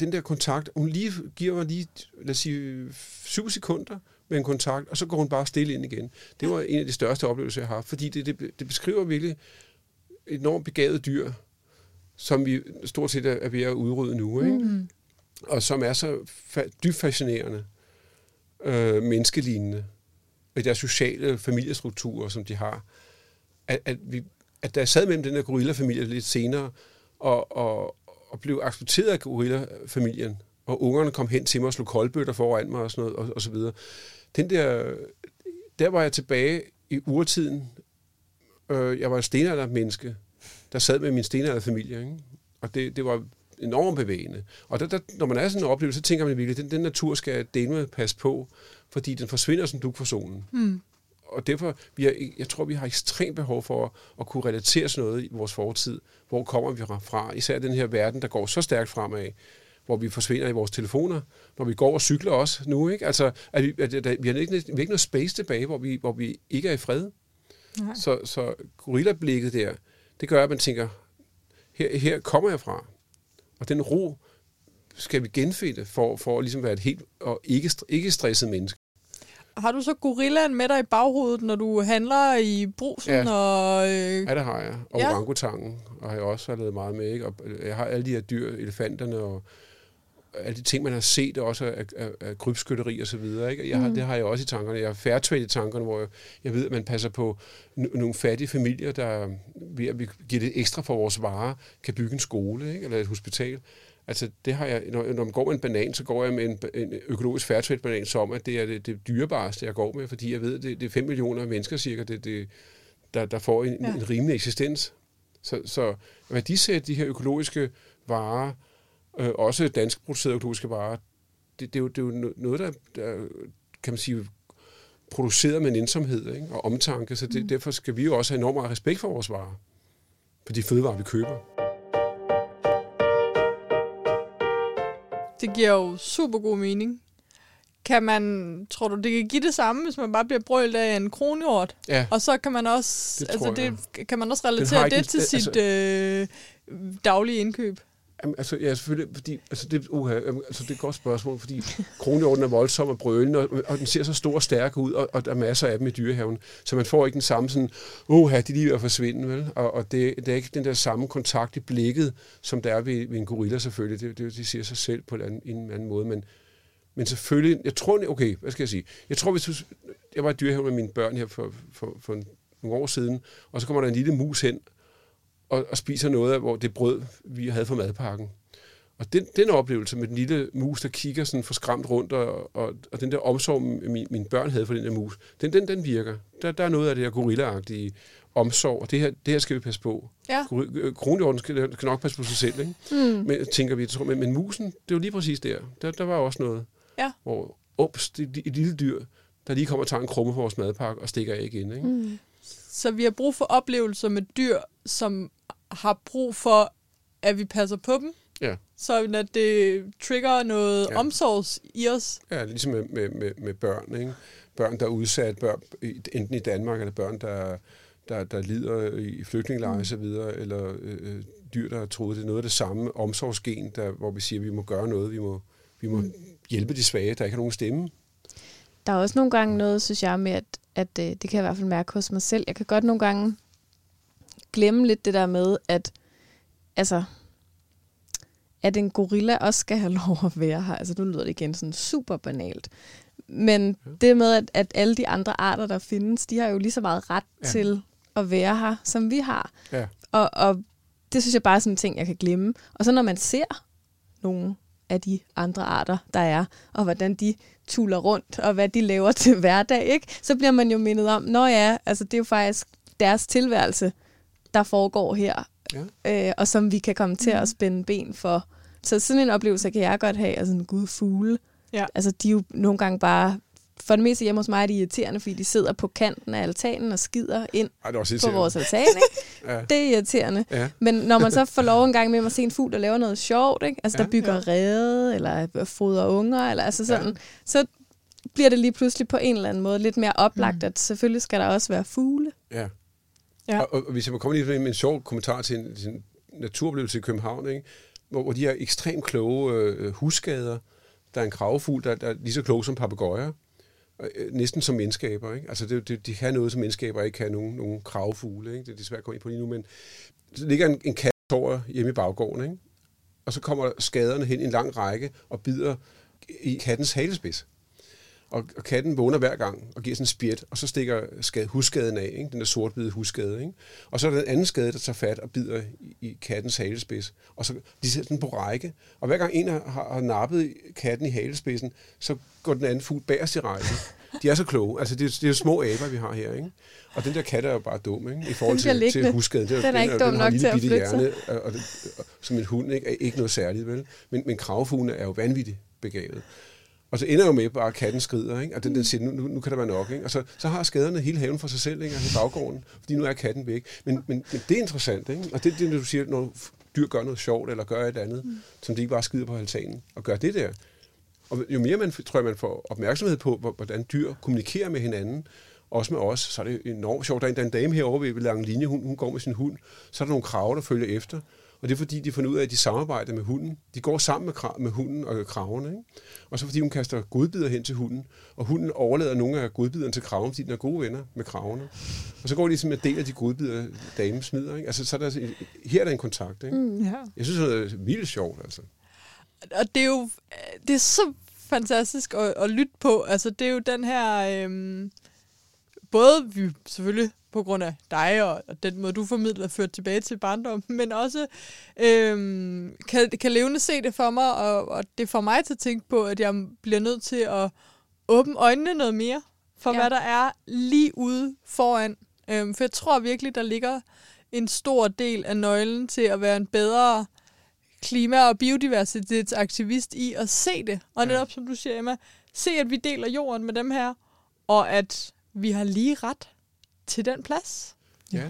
den der kontakt, hun lige giver mig lige, lad os sige, syv sekunder med en kontakt, og så går hun bare stille ind igen. Det var en af de største oplevelser, jeg har, fordi det, det, det beskriver virkelig et enormt begavet dyr, som vi stort set er ved at udrydde nu, ikke? Mm og som er så fa- dybt fascinerende, øh, menneskelignende, i deres sociale familiestrukturer, som de har, at, at, vi, at der sad mellem den der gorillafamilie lidt senere, og, og, og blev accepteret af gorillafamilien, og ungerne kom hen til mig og slog koldbøtter foran mig og sådan noget, og, og så videre. Den der, der var jeg tilbage i urtiden. Øh, jeg var et stenaldermenneske, der sad med min stenalderfamilie, ikke? og det, det var enormt bevægende. Og der, der, når man er sådan en oplevelse, så tænker man virkelig, at den, den natur skal dele passe på, fordi den forsvinder som duk for solen. Mm. Og derfor, vi har, jeg tror, vi har ekstremt behov for at, at kunne relatere til noget i vores fortid. Hvor kommer vi fra? Især den her verden, der går så stærkt fremad, hvor vi forsvinder i vores telefoner, når vi går og cykler også nu. Ikke? Altså, at vi, at, at, vi, har ikke, vi har ikke noget space tilbage, hvor vi, hvor vi ikke er i fred. Nej. Så, så gorillablikket der, det gør, at man tænker, her, her kommer jeg fra. Og den ro skal vi genfinde for, for at ligesom være et helt og ikke, ikke stresset menneske. Har du så gorillaen med dig i baghovedet, når du handler i brusen? Ja, og, øh... ja det har jeg. Og ja. orangutangen har jeg også lavet meget med. Ikke? Og jeg har alle de her dyr, elefanterne og alle de ting, man har set, også af, af, af krybskytteri og så videre. Ikke? Jeg har, mm. Det har jeg også i tankerne. Jeg har fairtrade i tankerne, hvor jeg, jeg ved, at man passer på nogle fattige familier, der ved at vi giver det ekstra for vores varer, kan bygge en skole ikke? eller et hospital. Altså, det har jeg, når, når man går med en banan, så går jeg med en, en økologisk fairtrade banan som, at det er det, det dyrebareste, jeg går med, fordi jeg ved, at det, det er 5 millioner mennesker cirka, det, det, der, der får en, ja. en rimelig eksistens. Så, så værdisæt de her økologiske varer, øh, også dansk producerede økologiske varer, det, det, er jo, det er jo noget, der, der kan man sige, produceret med en indsomhed ikke? og omtanke, så det, mm. derfor skal vi jo også have enormt meget respekt for vores varer, for de fødevarer, vi køber. Det giver jo super god mening. Kan man, tror du, det kan give det samme, hvis man bare bliver brølt af en kronhjort? Ja. Og så kan man også, det altså det, kan man også relatere det til sit altså, øh, daglige indkøb? Jamen, altså, ja, selvfølgelig, fordi, altså, det, uh, altså, det er et godt spørgsmål, fordi kronhjorten er voldsom og brølende, og, og den ser så stor og stærk ud, og, og der er masser af dem i dyrehaven, så man får ikke den samme sådan, uha, de er lige ved at forsvinde, vel? Og, og det, det, er ikke den der samme kontakt i blikket, som der er ved, ved en gorilla selvfølgelig, det, det, det siger sig selv på en anden, en anden måde, men, men selvfølgelig, jeg tror, okay, hvad skal jeg sige, jeg tror, hvis du, jeg var i dyrehaven med mine børn her for, for, for nogle år siden, og så kommer der en lille mus hen, og, og spiser noget af hvor det brød, vi havde fra madpakken. Og den, den oplevelse med den lille mus, der kigger sådan forskræmt rundt, og, og, og den der omsorg, min, mine børn havde for den der mus, den, den, den virker. Der, der er noget af det her gorilla omsorg, og det her, det her skal vi passe på. Ja. Øh, kronhjorten skal, skal nok passe på sig selv, ikke? Mm. Men, tænker vi, men, men musen, det jo lige præcis der. Der, der var også noget, ja. hvor, ups, det er et lille dyr, der lige kommer og tager en krumme på vores madpakke og stikker af igen, ikke? Mm. Så vi har brug for oplevelser med dyr, som har brug for, at vi passer på dem. Ja. Så at det trigger noget ja. omsorgs i os. Ja, ligesom med, med, med, med børn. Ikke? Børn, der er udsat, børn, enten i Danmark, eller børn, der, der, der lider i flygtningelejre mm. osv., eller øh, dyr, der er troet. Det er noget af det samme omsorgsgen, der, hvor vi siger, at vi må gøre noget. Vi må, vi må mm. hjælpe de svage, der ikke har nogen stemme. Der er også nogle gange noget, synes jeg, med, at, at øh, det kan jeg i hvert fald mærke hos mig selv. Jeg kan godt nogle gange glemme lidt det der med, at altså, at en gorilla også skal have lov at være her. Altså nu lyder det igen sådan super banalt. Men ja. det med, at, at alle de andre arter, der findes, de har jo lige så meget ret ja. til at være her, som vi har. Ja. Og, og det synes jeg bare er sådan en ting, jeg kan glemme. Og så når man ser nogle af de andre arter, der er, og hvordan de tuller rundt, og hvad de laver til hverdag, ikke? så bliver man jo mindet om, nå ja, altså det er jo faktisk deres tilværelse, der foregår her, ja. øh, og som vi kan komme til at spænde ben for. Så sådan en oplevelse kan jeg godt have, altså en gud fugle. Ja. Altså de er jo nogle gange bare for det meste hjemme hos mig er de irriterende, fordi de sidder på kanten af altanen og skider ind Ej, det på vores altan. Ikke? ja. Det er irriterende. Ja. Men når man så får lov en gang med at se en fugl, der laver noget sjovt, ikke? altså ja, der bygger ja. rede, eller fodrer unger, eller altså sådan, ja. så bliver det lige pludselig på en eller anden måde lidt mere oplagt, mm. at selvfølgelig skal der også være fugle. Ja ja. Og, og, hvis jeg må komme lige med en sjov kommentar til en, til en naturoplevelse i København, ikke? Hvor, hvor de her ekstremt kloge øh, husskader, der er en kravfugl, der, der er lige så klog som papegøjer. Øh, næsten som menneskaber. Ikke? Altså det, det, de kan noget, som menneskaber ikke kan, nogen, nogen kravfugle. Ikke? Det er desværre at komme ind på lige nu, men der ligger en, en kat over hjemme i baggården, ikke? og så kommer skaderne hen i en lang række og bider i kattens halespids. Og, og katten vågner hver gang og giver sådan en spjæt, og så stikker skade, husskaden af, ikke? den der sortbide husskade. Ikke? Og så er der en anden skade, der tager fat og bider i, i kattens halespids. Og så de sætter den på række. Og hver gang en har, har nappet katten i halespidsen, så går den anden fugl bagerst i rækken. De er så kloge. Altså, det er, det er jo små aber, vi har her, ikke? Og den der kat er jo bare dum, ikke? I forhold til, til husskaden. Den, den er ikke dum nok til at flytte hjerne, og, og, og, som en hund, ikke? Er ikke noget særligt, vel? Men, men kravfuglene er jo vanvittigt begavet. Og så ender jo med bare, at katten skrider, ikke? og den, den siger, nu, nu, nu kan der være nok. Ikke? Og så, så har skaderne hele haven for sig selv, ikke? Altså baggården, fordi nu er katten væk. Men, men, men det er interessant, ikke? og det er det, du siger, når dyr gør noget sjovt, eller gør et andet, mm. som de ikke bare skider på altanen, og gør det der. Og jo mere man, tror jeg, man får opmærksomhed på, hvordan dyr kommunikerer med hinanden, også med os, så er det enormt sjovt. Der er en dame herovre ved lange linje, hun, hun går med sin hund, så er der nogle kraver, der følger efter, og det er fordi, de finder ud af, at de samarbejder med hunden. De går sammen med, krav, med hunden og kravene. Ikke? Og så fordi hun kaster godbider hen til hunden, og hunden overlader nogle af godbiderne til kraven, fordi den er gode venner med kravene. Og så går de ligesom en del af de godbider, damen smider. Ikke? Altså, så er der, her er der en kontakt. Ikke? Mm, ja. Jeg synes, det er vildt sjovt. Altså. Og det er jo det er så fantastisk at, at lytte på. Altså, det er jo den her... Øhm, både vi selvfølgelig på grund af dig og, og den måde, du formidler, ført tilbage til barndom, men også øhm, kan, kan levende se det for mig, og, og det får mig til at tænke på, at jeg bliver nødt til at åbne øjnene noget mere for, ja. hvad der er lige ude foran. Øhm, for jeg tror virkelig, der ligger en stor del af nøglen til at være en bedre klima- og biodiversitetsaktivist i at se det. Og netop som du siger, Emma, se at vi deler jorden med dem her, og at vi har lige ret til den plads. Ja.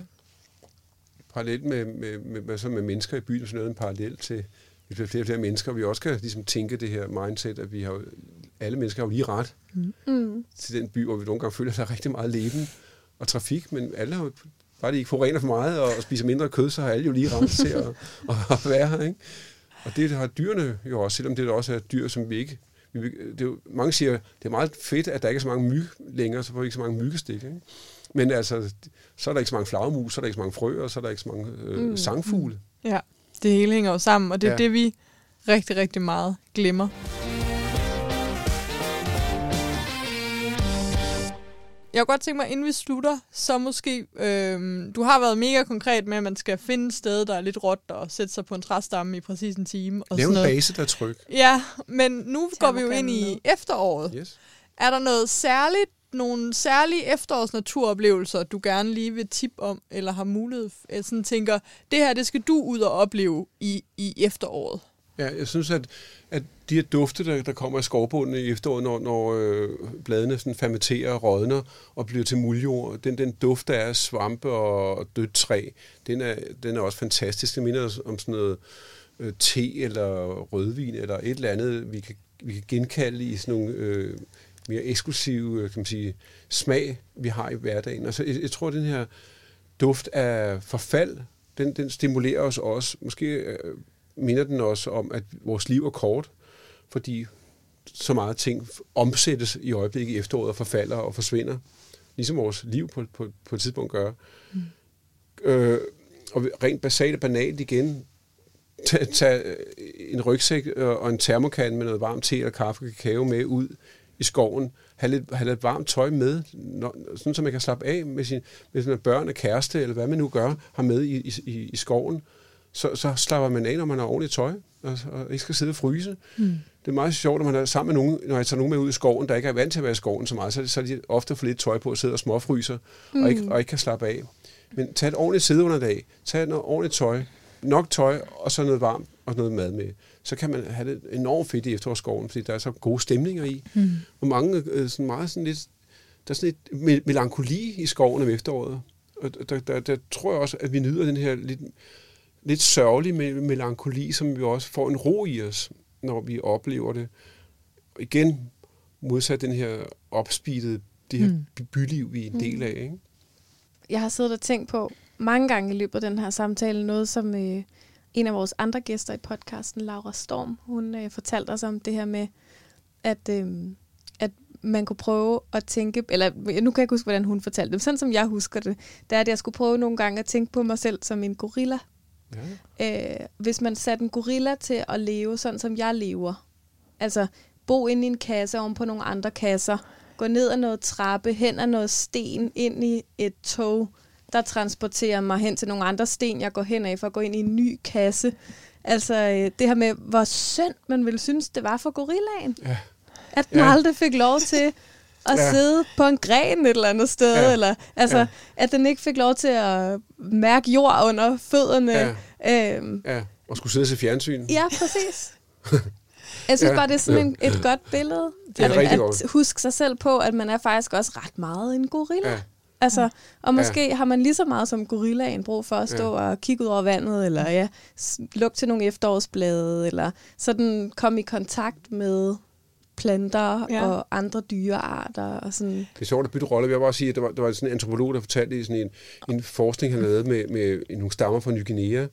Parallelt med, med, med, med, så med mennesker i byen, så noget en parallel til, hvis vi flere og flere mennesker, vi også kan ligesom tænke det her mindset, at vi har alle mennesker har jo lige ret mm. til den by, hvor vi nogle gange føler, at der er rigtig meget leben og trafik, men alle har jo, bare de ikke forurener for meget og spiser mindre kød, så har alle jo lige ret til at, at være her. Ikke? Og det har dyrene jo også, selvom det også er dyr, som vi ikke det er jo, mange siger, det er meget fedt, at der ikke er så mange myg længere, så får vi ikke så mange myggestik. Ikke? Men altså, så er der ikke så mange flagermus, så er der ikke så mange frøer, så er der ikke så mange øh, mm. sangfugle. Ja, det hele hænger jo sammen, og det er ja. det, vi rigtig, rigtig meget glemmer. Jeg kunne godt tænke mig, inden vi slutter, så måske, øhm, du har været mega konkret med, at man skal finde et sted, der er lidt råt, og sætte sig på en træstamme i præcis en time. Og Lav en base, der er tryg. Ja, men nu går vi jo ind i efteråret. Yes. Er der noget særligt, nogle særlige efterårsnaturoplevelser, du gerne lige vil tip om, eller har mulighed, sådan tænker, det her, det skal du ud og opleve i, i efteråret? Ja, jeg synes, at, at de her dufte, der, der kommer i skovbunden i efteråret, når, når øh, bladene sådan fermenterer og rådner og bliver til muljord, den, den duft, der er svampe og dødt træ, den er, den er også fantastisk. Det minder om sådan noget øh, te eller rødvin eller et eller andet, vi kan, vi kan genkalde i sådan nogle øh, mere eksklusive kan man sige, smag, vi har i hverdagen. Altså, jeg, jeg tror, at den her duft af forfald, den, den stimulerer os også. Måske øh, minder den også om, at vores liv er kort, fordi så meget ting omsættes i øjeblikket i efteråret og forfalder og forsvinder, ligesom vores liv på, på, på et tidspunkt gør. Mm. Øh, og rent basalt og banalt igen, tage en rygsæk og en termokan med noget varmt te eller kaffe og kakao med ud i skoven. Have lidt, have lidt varmt tøj med, når, sådan så man kan slappe af med, sin, med sine børn og kæreste, eller hvad man nu gør, har med i, i, i skoven. Så, så slapper man af, når man har ordentligt tøj, og, og ikke skal sidde og fryse. Mm. Det er meget sjovt, når man er sammen med nogen, når jeg tager nogen med ud i skoven, der ikke er vant til at være i skoven så meget, så, så er de ofte for lidt tøj på at sidde og småfryser, mm. og, ikke, og ikke kan slappe af. Men tag et ordentligt sædeunderdag, tag noget ordentligt tøj, nok tøj, og så noget varmt og noget mad med. Så kan man have det enormt fedt i efterårsskoven, fordi der er så gode stemninger i. Mm. Og mange øh, sådan meget sådan lidt, der er sådan lidt melankoli i skoven om efteråret. Og der, der, der tror jeg også, at vi nyder den her lidt, lidt sørgelige melankoli, som vi også får en ro i os, når vi oplever det. Og igen, modsat den her opspeedede, det her mm. byliv, vi er en del af. Ikke? Jeg har siddet og tænkt på mange gange i løbet af den her samtale, noget som øh, en af vores andre gæster i podcasten, Laura Storm, hun øh, fortalte os om det her med, at, øh, at man kunne prøve at tænke, eller nu kan jeg ikke huske, hvordan hun fortalte det, sådan som jeg husker det, det er, at jeg skulle prøve nogle gange at tænke på mig selv som en gorilla. Ja. Øh, hvis man satte en gorilla til at leve sådan, som jeg lever, altså bo inde i en kasse oven på nogle andre kasser, gå ned ad noget trappe, hen ad noget sten, ind i et tog, der transporterer mig hen til nogle andre sten, jeg går hen af for at gå ind i en ny kasse. Altså øh, det her med, hvor synd man ville synes, det var for gorillaen. Ja. At den ja. aldrig fik lov til at ja. sidde på en gren et eller andet sted, ja. eller altså, ja. at den ikke fik lov til at mærke jord under fødderne. Ja, øhm. ja. og skulle sidde til fjernsyn. Ja, præcis. Jeg synes ja, bare, det er sådan en, et godt billede. Det er at, at huske sig selv på, at man er faktisk også ret meget en gorilla. Ja. Altså, og måske ja. har man lige så meget som gorillaen brug for at stå ja. og kigge ud over vandet, eller ja, lukke til nogle efterårsblade, eller sådan komme i kontakt med planter ja. og andre dyrearter. Og sådan. Det er sjovt at bytte rolle. Jeg vil bare sige, at der var, der var sådan en antropolog, der fortalte i sådan en, en forskning, han lavede med, med nogle stammer fra Ny Guinea,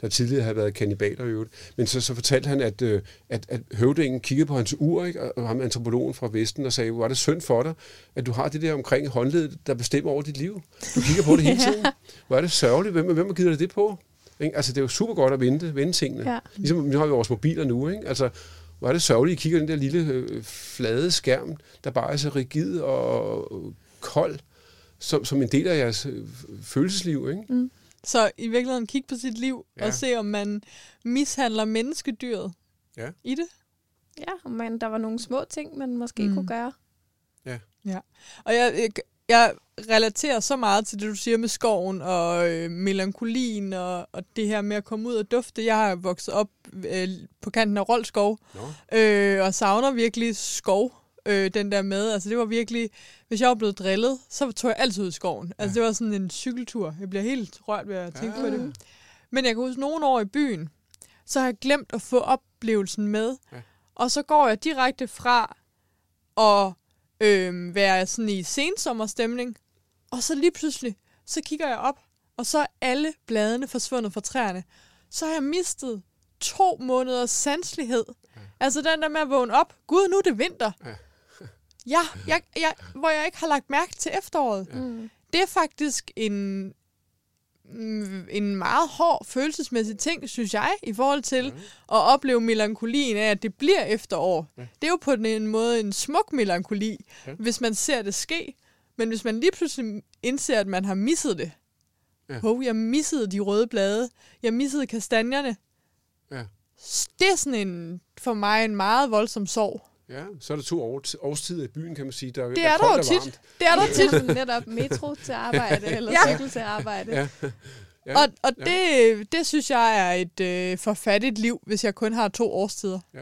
der tidligere havde været kannibaler i øvrigt. Men så, så fortalte han, at, øh, at, at høvdingen kiggede på hans ur, ikke? og ham antropologen fra Vesten, og sagde, hvor er det synd for dig, at du har det der omkring håndledet, der bestemmer over dit liv. Du kigger på det hele tiden. Hvor er det sørgeligt. Hvem, hvem givet dig det på? Ikke? Altså, det er jo super godt at vente, vende tingene. Ja. Ligesom nu har vi vores mobiler nu. Ikke? Altså, hvor er det sørgeligt, at I kigger den der lille øh, flade skærm, der bare er så rigid og kold, som, som en del af jeres øh, følelsesliv. Ikke? Mm. Så i virkeligheden kigge på sit liv ja. og se, om man mishandler menneskedyret ja. i det. Ja, men der var nogle små ting, man måske mm. kunne gøre. Ja. ja. Og jeg, jeg, jeg relaterer så meget til det, du siger med skoven og øh, melankolien og, og det her med at komme ud og dufte. Jeg har vokset op øh, på kanten af Roldskov no. øh, og savner virkelig skov øh, den der med. Altså det var virkelig, hvis jeg var blevet drillet, så tog jeg altid ud i skoven. Altså ja. det var sådan en cykeltur. Jeg bliver helt rørt ved at tænke ja. på det. Men jeg kan huske nogle år i byen, så har jeg glemt at få oplevelsen med. Ja. Og så går jeg direkte fra at øh, være sådan i sensommerstemning, og så lige pludselig, så kigger jeg op, og så er alle bladene forsvundet fra træerne. Så har jeg mistet to måneders sanslighed. Ja. Altså den der med at vågne op. Gud, nu er det vinter. Ja. Ja, jeg, jeg, hvor jeg ikke har lagt mærke til efteråret. Ja. Mm. Det er faktisk en, mm, en meget hård følelsesmæssig ting, synes jeg, i forhold til ja. at opleve melankolien af, at det bliver efterår. Ja. Det er jo på en måde en smuk melankoli, ja. hvis man ser det ske. Men hvis man lige pludselig indser, at man har misset det. Ja. Hov, jeg missede de røde blade. Jeg missede kastanjerne. Ja. Det er sådan en, for mig en meget voldsom sorg. Ja, så er der to år, årstider i byen, kan man sige. Der, det er, er der jo tit. Det er der tit. Netop metro til arbejde, eller ja. cykel til arbejde. Ja. Ja. Og, og ja. det, det synes jeg er et øh, forfattigt liv, hvis jeg kun har to årstider. Ja.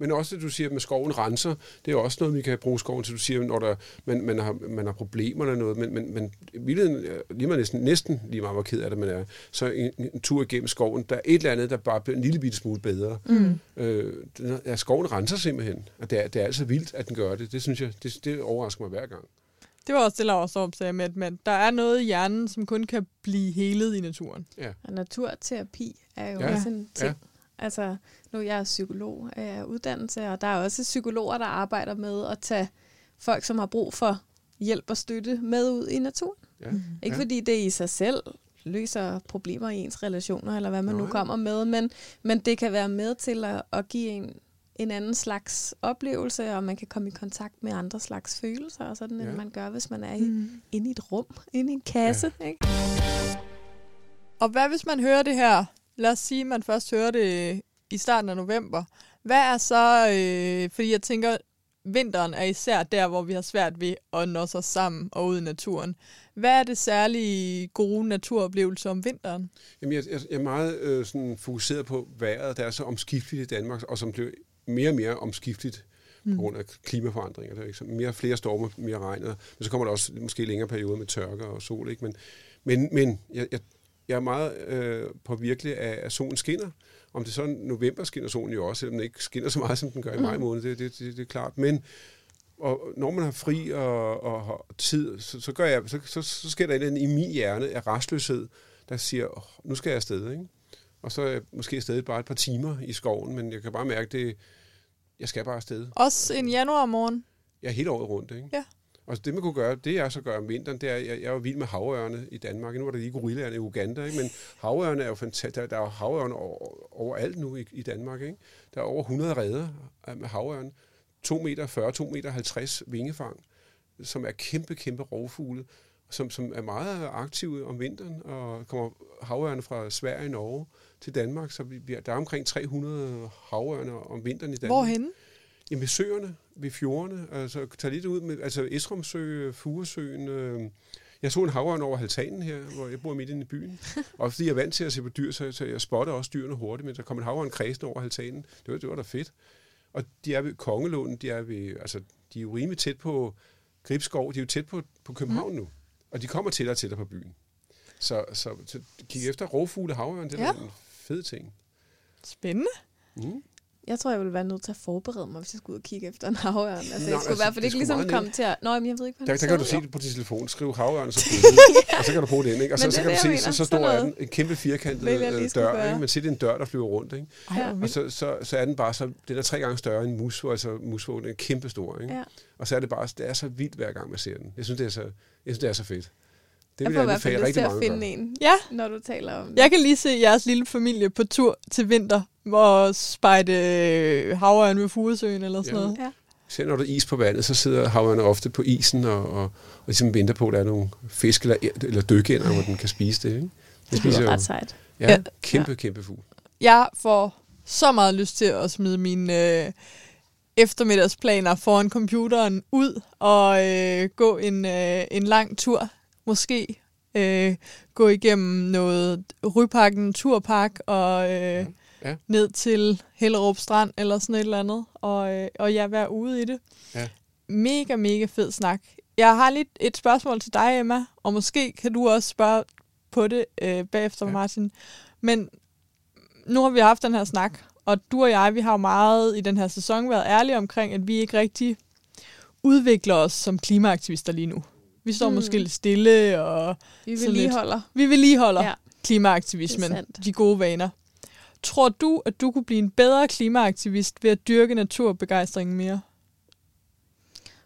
Men også, at du siger, at skoven renser, det er også noget, vi kan bruge skoven til. Du siger, når der, man, man, har, man har problemer eller noget, men, men, men lige man næsten, næsten lige meget, hvor ked af det man er, så en, en tur igennem skoven, der er et eller andet, der bare bliver en lille bitte smule bedre. Mm. Øh, ja, skoven renser simpelthen, og det er, det er altså vildt, at den gør det. Det synes jeg, det, det overrasker mig hver gang. Det var også det, Laura Storm sagde med, at man, der er noget i hjernen, som kun kan blive helet i naturen. Og naturterapi er jo Ja. ja. også en ting. Ja. Altså, nu er jeg psykolog af uddannelse, og der er også psykologer, der arbejder med at tage folk, som har brug for hjælp og støtte med ud i naturen. Ja. Ikke Ja. fordi det i sig selv løser problemer i ens relationer, eller hvad man Nej. nu kommer med, men, men det kan være med til at, at give en en anden slags oplevelse, og man kan komme i kontakt med andre slags følelser, og sådan, Ja. end man gør, hvis man er i, Mm. inde i et rum, inde i en kasse. Ja. Ikke? Og hvad hvis man hører det her? Lad os sige, at man først hører det i starten af november. Hvad er så, øh, fordi jeg tænker, vinteren er især der, hvor vi har svært ved at nå os sammen og ud i naturen. Hvad er det særlige gode naturoplevelser om vinteren? Jamen, jeg, jeg jeg er meget øh, sådan fokuseret på vejret, der er så omskifteligt i Danmark, og som bliver mere og mere omskifteligt mm. på grund af klimaforandringer. Der er ikke så mere flere storme, mere regn, men så kommer der også måske længere perioder med tørke og sol. Ikke? Men, men, men jeg, jeg, jeg er meget øh, påvirkelig af, at solen skinner. Om det så er november skinner solen jo også, selvom den ikke skinner så meget, som den gør i maj måned, det, det, det, det er klart. Men og når man har fri og, og har tid, så, så, gør jeg, så, så, så sker der andet i min hjerne af restløshed, der siger, oh, nu skal jeg afsted. Ikke? Og så er jeg måske afsted bare et par timer i skoven, men jeg kan bare mærke, det, jeg skal bare afsted. Også en januar morgen. Jeg er hele året rundt. Ikke? Ja. Og det man kunne gøre, det jeg så gør om vinteren, det er, jeg, jeg var vild med havørne i Danmark. Nu var der lige gorillaerne i Uganda, ikke? men havørne er jo fantastisk. Der, der er jo havørne over, overalt nu i, i Danmark. Ikke? Der er over 100 redder med havørne. 2 meter 40, 2 meter 50 vingefang, som er kæmpe, kæmpe rovfugle, som, som er meget aktive om vinteren, og kommer havørne fra Sverige og Norge til Danmark, så vi, vi, der er omkring 300 havørne om vinteren i Danmark. Hvorhenne? Jamen ved søerne, ved fjordene, altså tag lidt ud med, altså Esrumsø, Furesøen. Øh. Jeg så en havørn over halvtanen her, hvor jeg bor midt inde i byen. Og fordi jeg er vant til at se på dyr, så, så jeg spotter også dyrene hurtigt, men der kom en havørn kredsende over halvtanen. Det var, det var da fedt. Og de er ved Kongelunden, de er, ved, altså, de er jo rimelig tæt på Gribskov, de er jo tæt på, på København nu. Og de kommer tættere og tættere på byen. Så, så, så kig efter rovfugle havørn, det er ja. en fed ting. Spændende. Mm. Jeg tror, jeg ville være nødt til at forberede mig, hvis jeg skulle ud og kigge efter en havørn. Altså, Nå, jeg skulle altså, i hvert fald ikke ligesom komme til at... Nå, men jeg ved ikke, hvad Der, der kan du se det på din telefon. Skriv havørn, så billede, og så kan du bruge den. Ikke? Og så, så det kan du se, så, så stor er den. En kæmpe firkantet vil øh, dør. Ikke? Man ser, det er en dør, der flyver rundt. Ikke? Ja. Og så, så, så er den bare så, den er tre gange større end musvåg, altså musvåg, den er kæmpe stor. Ikke? Ja. Og så er det bare, det er så vildt hver gang, man ser den. Jeg synes, det er så, jeg synes, det er så fedt. Det Jeg vil får jeg fald anbefale rigtig til at mange finde en, Ja, når du taler om det. jeg kan lige se jeres lille familie på tur til vinter, hvor spejde øh, havørn ved Furesøen eller sådan Ja. noget. Ja. Selv når der er is på vandet, så sidder havørne ofte på isen og, og, og ligesom venter på, at der er nogle fisk eller, eller dykkeænder, hvor den kan spise det. Ikke? Den Det spiser jo- ret sejt. Ja, Ja. kæmpe, kæmpe fugl. Jeg får så meget lyst til at smide mine øh, eftermiddagsplaner foran computeren ud og øh, gå en, øh, en lang tur. Måske øh, gå igennem noget Ryparken Naturpark og øh, Ja. ned til Hellerup Strand eller sådan et eller andet. Og, øh, og ja, være ude i det. Ja. Mega, mega fed snak. Jeg har lidt et spørgsmål til dig, Emma, og måske kan du også spørge på det øh, bagefter, Ja. ja. Martin. Men nu har vi haft den her snak, og du og jeg, vi har jo meget i den her sæson været ærlige omkring, at vi ikke rigtig udvikler os som klimaaktivister lige nu. Vi står Mm. måske lidt stille, og Vi vil lige lidt. vi vedligeholder Ja. klimaaktivismen, de gode vaner. Tror du, at du kunne blive en bedre klimaaktivist ved at dyrke naturbegejstringen mere?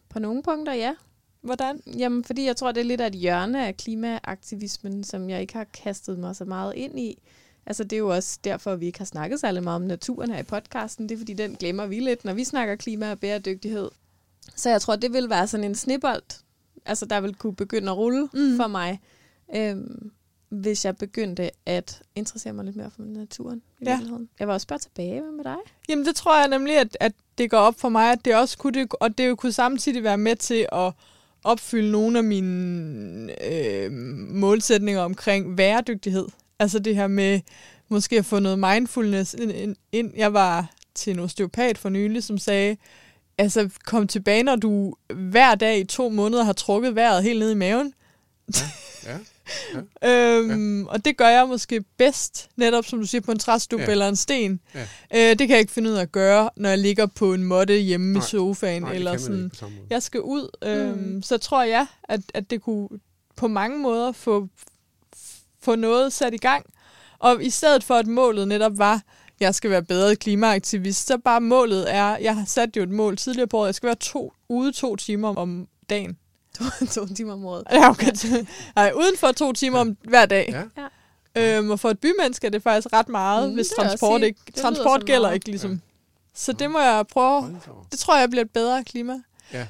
På nogle punkter, ja. Hvordan? Jamen, fordi jeg tror, det er lidt af et hjørne af klimaaktivismen, som jeg ikke har kastet mig så meget ind i. Altså, det er jo også derfor, vi ikke har snakket særlig meget om naturen her i podcasten. Det er, fordi den glemmer vi lidt, når vi snakker klima og bæredygtighed. Så jeg tror, det vil være sådan en snibbold, altså der vil kunne begynde at rulle mm. For mig, øhm, hvis jeg begyndte at interessere mig lidt mere for naturen i Ja. virkeligheden. Jeg vil også spørge tilbage, hvad med dig? Jamen, det tror jeg nemlig, at, at det går op for mig, at det også kunne, det, og det kunne samtidig være med til at opfylde nogle af mine øh, målsætninger omkring bæredygtighed. Altså det her med måske at få noget mindfulness ind- ind. ind. Jeg var til en osteopat for nylig, som sagde, altså kom tilbage, når du hver dag i to måneder har trukket vejret helt ned i maven. Ja. Øhm, Og det gør jeg måske bedst, netop som du siger, på en træstup Ja. ja. eller en sten. Ja. Øh, det kan jeg ikke finde ud af at gøre, når jeg ligger på en måtte hjemme Nej. i sofaen. Nej, eller sådan. Jeg skal ud. Øhm, Mm. Så tror jeg, at, at det kunne på mange måder få, få noget sat i gang. Og i stedet for, at målet netop var, jeg skal være bedre klimaaktivist, så bare målet er, jeg har sat jo et mål tidligere på året, jeg skal være to, ude to timer om dagen. To, to timer om året. Ja, okay. Nej, uden for to timer om hver dag. Ja. Øhm, og for et bymenneske er det faktisk ret meget, Mm, hvis transport ikke transport gælder meget. ikke ligesom. Så det må jeg prøve. Det tror jeg bliver et bedre klima. Ja. Ja.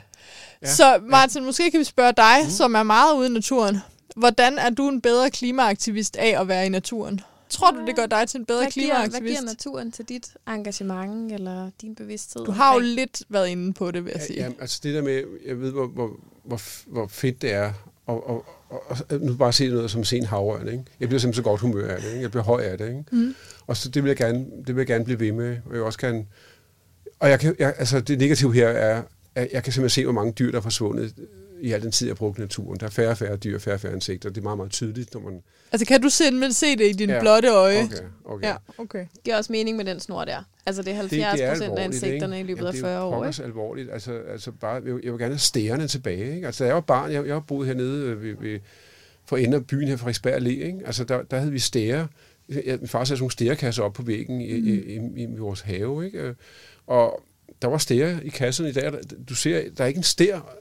Ja. Så Martin, måske kan vi spørge dig, mm. som er meget ude i naturen. Hvordan er du en bedre klimaaktivist af at være i naturen? Tror du, det gør dig til en bedre Hvad giver, hvad klimaaktivist? giver naturen til dit engagement eller din bevidsthed? Du har jo lidt været inde på det, vil jeg sige. Ja, altså det der med, jeg ved, hvor, hvor, hvor, hvor fedt det er, og, og, og, og nu bare se noget som at se en havørn, ikke? Jeg bliver simpelthen så godt humør af det, ikke? Jeg bliver høj af det, ikke? Mm. Og så det vil jeg gerne, det vil jeg gerne blive ved med, og jeg også gerne, og jeg kan, jeg, altså det negative her er, at jeg kan simpelthen se, hvor mange dyr, der er forsvundet i al den tid, jeg har brugt i naturen. Der er færre og færre dyr, færre og færre insekter. Det er meget, meget tydeligt, når man... Altså, kan du simpelthen se det i dine Ja. blotte øje? Okay, okay. Ja, okay. Det giver også mening med den snor der. Altså det er 70 procent af insekterne ikke? i løbet af Jamen, 40 Det er jo år. pokkers Ikke? alvorligt. Altså, altså bare, jeg, vil- jeg vil gerne have stærerne tilbage. Ikke? Altså, da jeg var barn, jeg, jeg har boet hernede øh, ved, ved, for enden af byen her, Frederiksberg Allé. Ikke? Altså, der, der havde vi stære. Jeg, min far satte sådan nogle stærekasser op på væggen i, i, i, i, i vores have. Ikke? Øh, Og der var stære i kasserne i dag. Der- Du ser, der er ikke en stær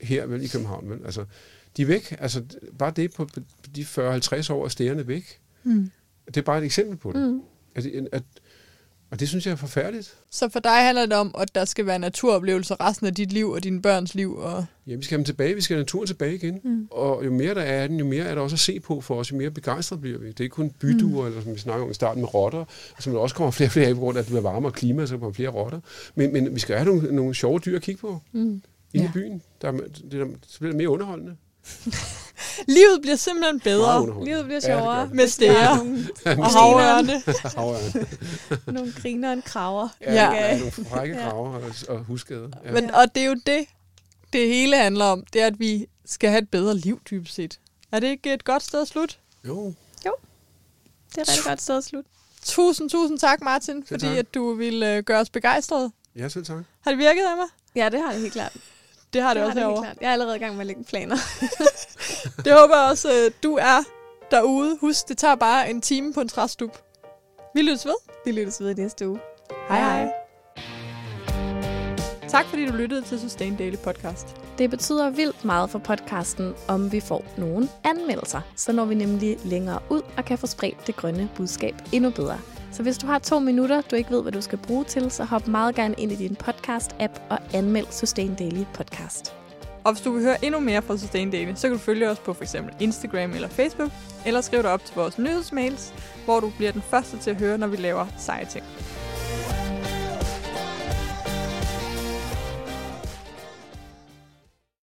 her vel, i København. Vel? Altså, de er væk. Altså, bare det på, de 40-50 år er stærerne væk. Mm. Det er bare et eksempel på det. Mm. At, at, og det synes jeg er forfærdeligt. Så for dig handler det om, at der skal være naturoplevelser resten af dit liv og dine børns liv. Og... Ja, vi skal have dem tilbage. Vi skal have naturen tilbage igen. Mm. Og jo mere der er af den, jo mere er der også at se på for os, jo mere begejstret bliver vi. Det er ikke kun byduer, mm. eller som vi snakker om i starten med rotter, som der også kommer flere og flere af på grund af, at det bliver varmere klima, så kommer flere rotter. Men, men vi skal have nogle, nogle sjove dyr at kigge på Mm. Inde Ja. i byen. Der er, det er, så bliver det mere underholdende. Livet bliver simpelthen bedre. Livet bliver Ja, det sjovere. det. med stære Nogle, og havørne. Havørn. nogle griner en kraver. Ja, Ja. ja. nogle frække Ja. graver og, og husskader. Ja. Men, og det er jo det, det hele handler om. Det er, at vi skal have et bedre liv, dybest set. Er det ikke et godt sted at slutte? jo, Det er et rigtig godt sted at slutte. Tusind, tusind tak, Martin, fordi tak. at du ville øh, gøre os begejstrede. ja, selv tak. Har det virket af mig? Ja, det har det helt klart. Det har det, har også helt herovre. klart. Jeg er allerede i gang med at lægge planer. Det håber jeg også, øh, du er derude. Husk, det tager bare en time på en træstup. Vi lyttes ved. Vi lyttes ved i næste uge. Hej hej. Tak fordi du lyttede til Sustain Daily Podcast. Det betyder vildt meget for podcasten, om vi får nogle anmeldelser. Så når vi nemlig længere ud og kan få spredt det grønne budskab endnu bedre. Så hvis du har to minutter, du ikke ved, hvad du skal bruge til, så hop meget gerne ind i din podcast-app og anmeld Sustain Daily Podcast. Og hvis du vil høre endnu mere fra Sustain Daily, så kan du følge os på f.eks. Instagram eller Facebook, eller skriv dig op til vores nyhedsmails, hvor du bliver den første til at høre, når vi laver seje ting.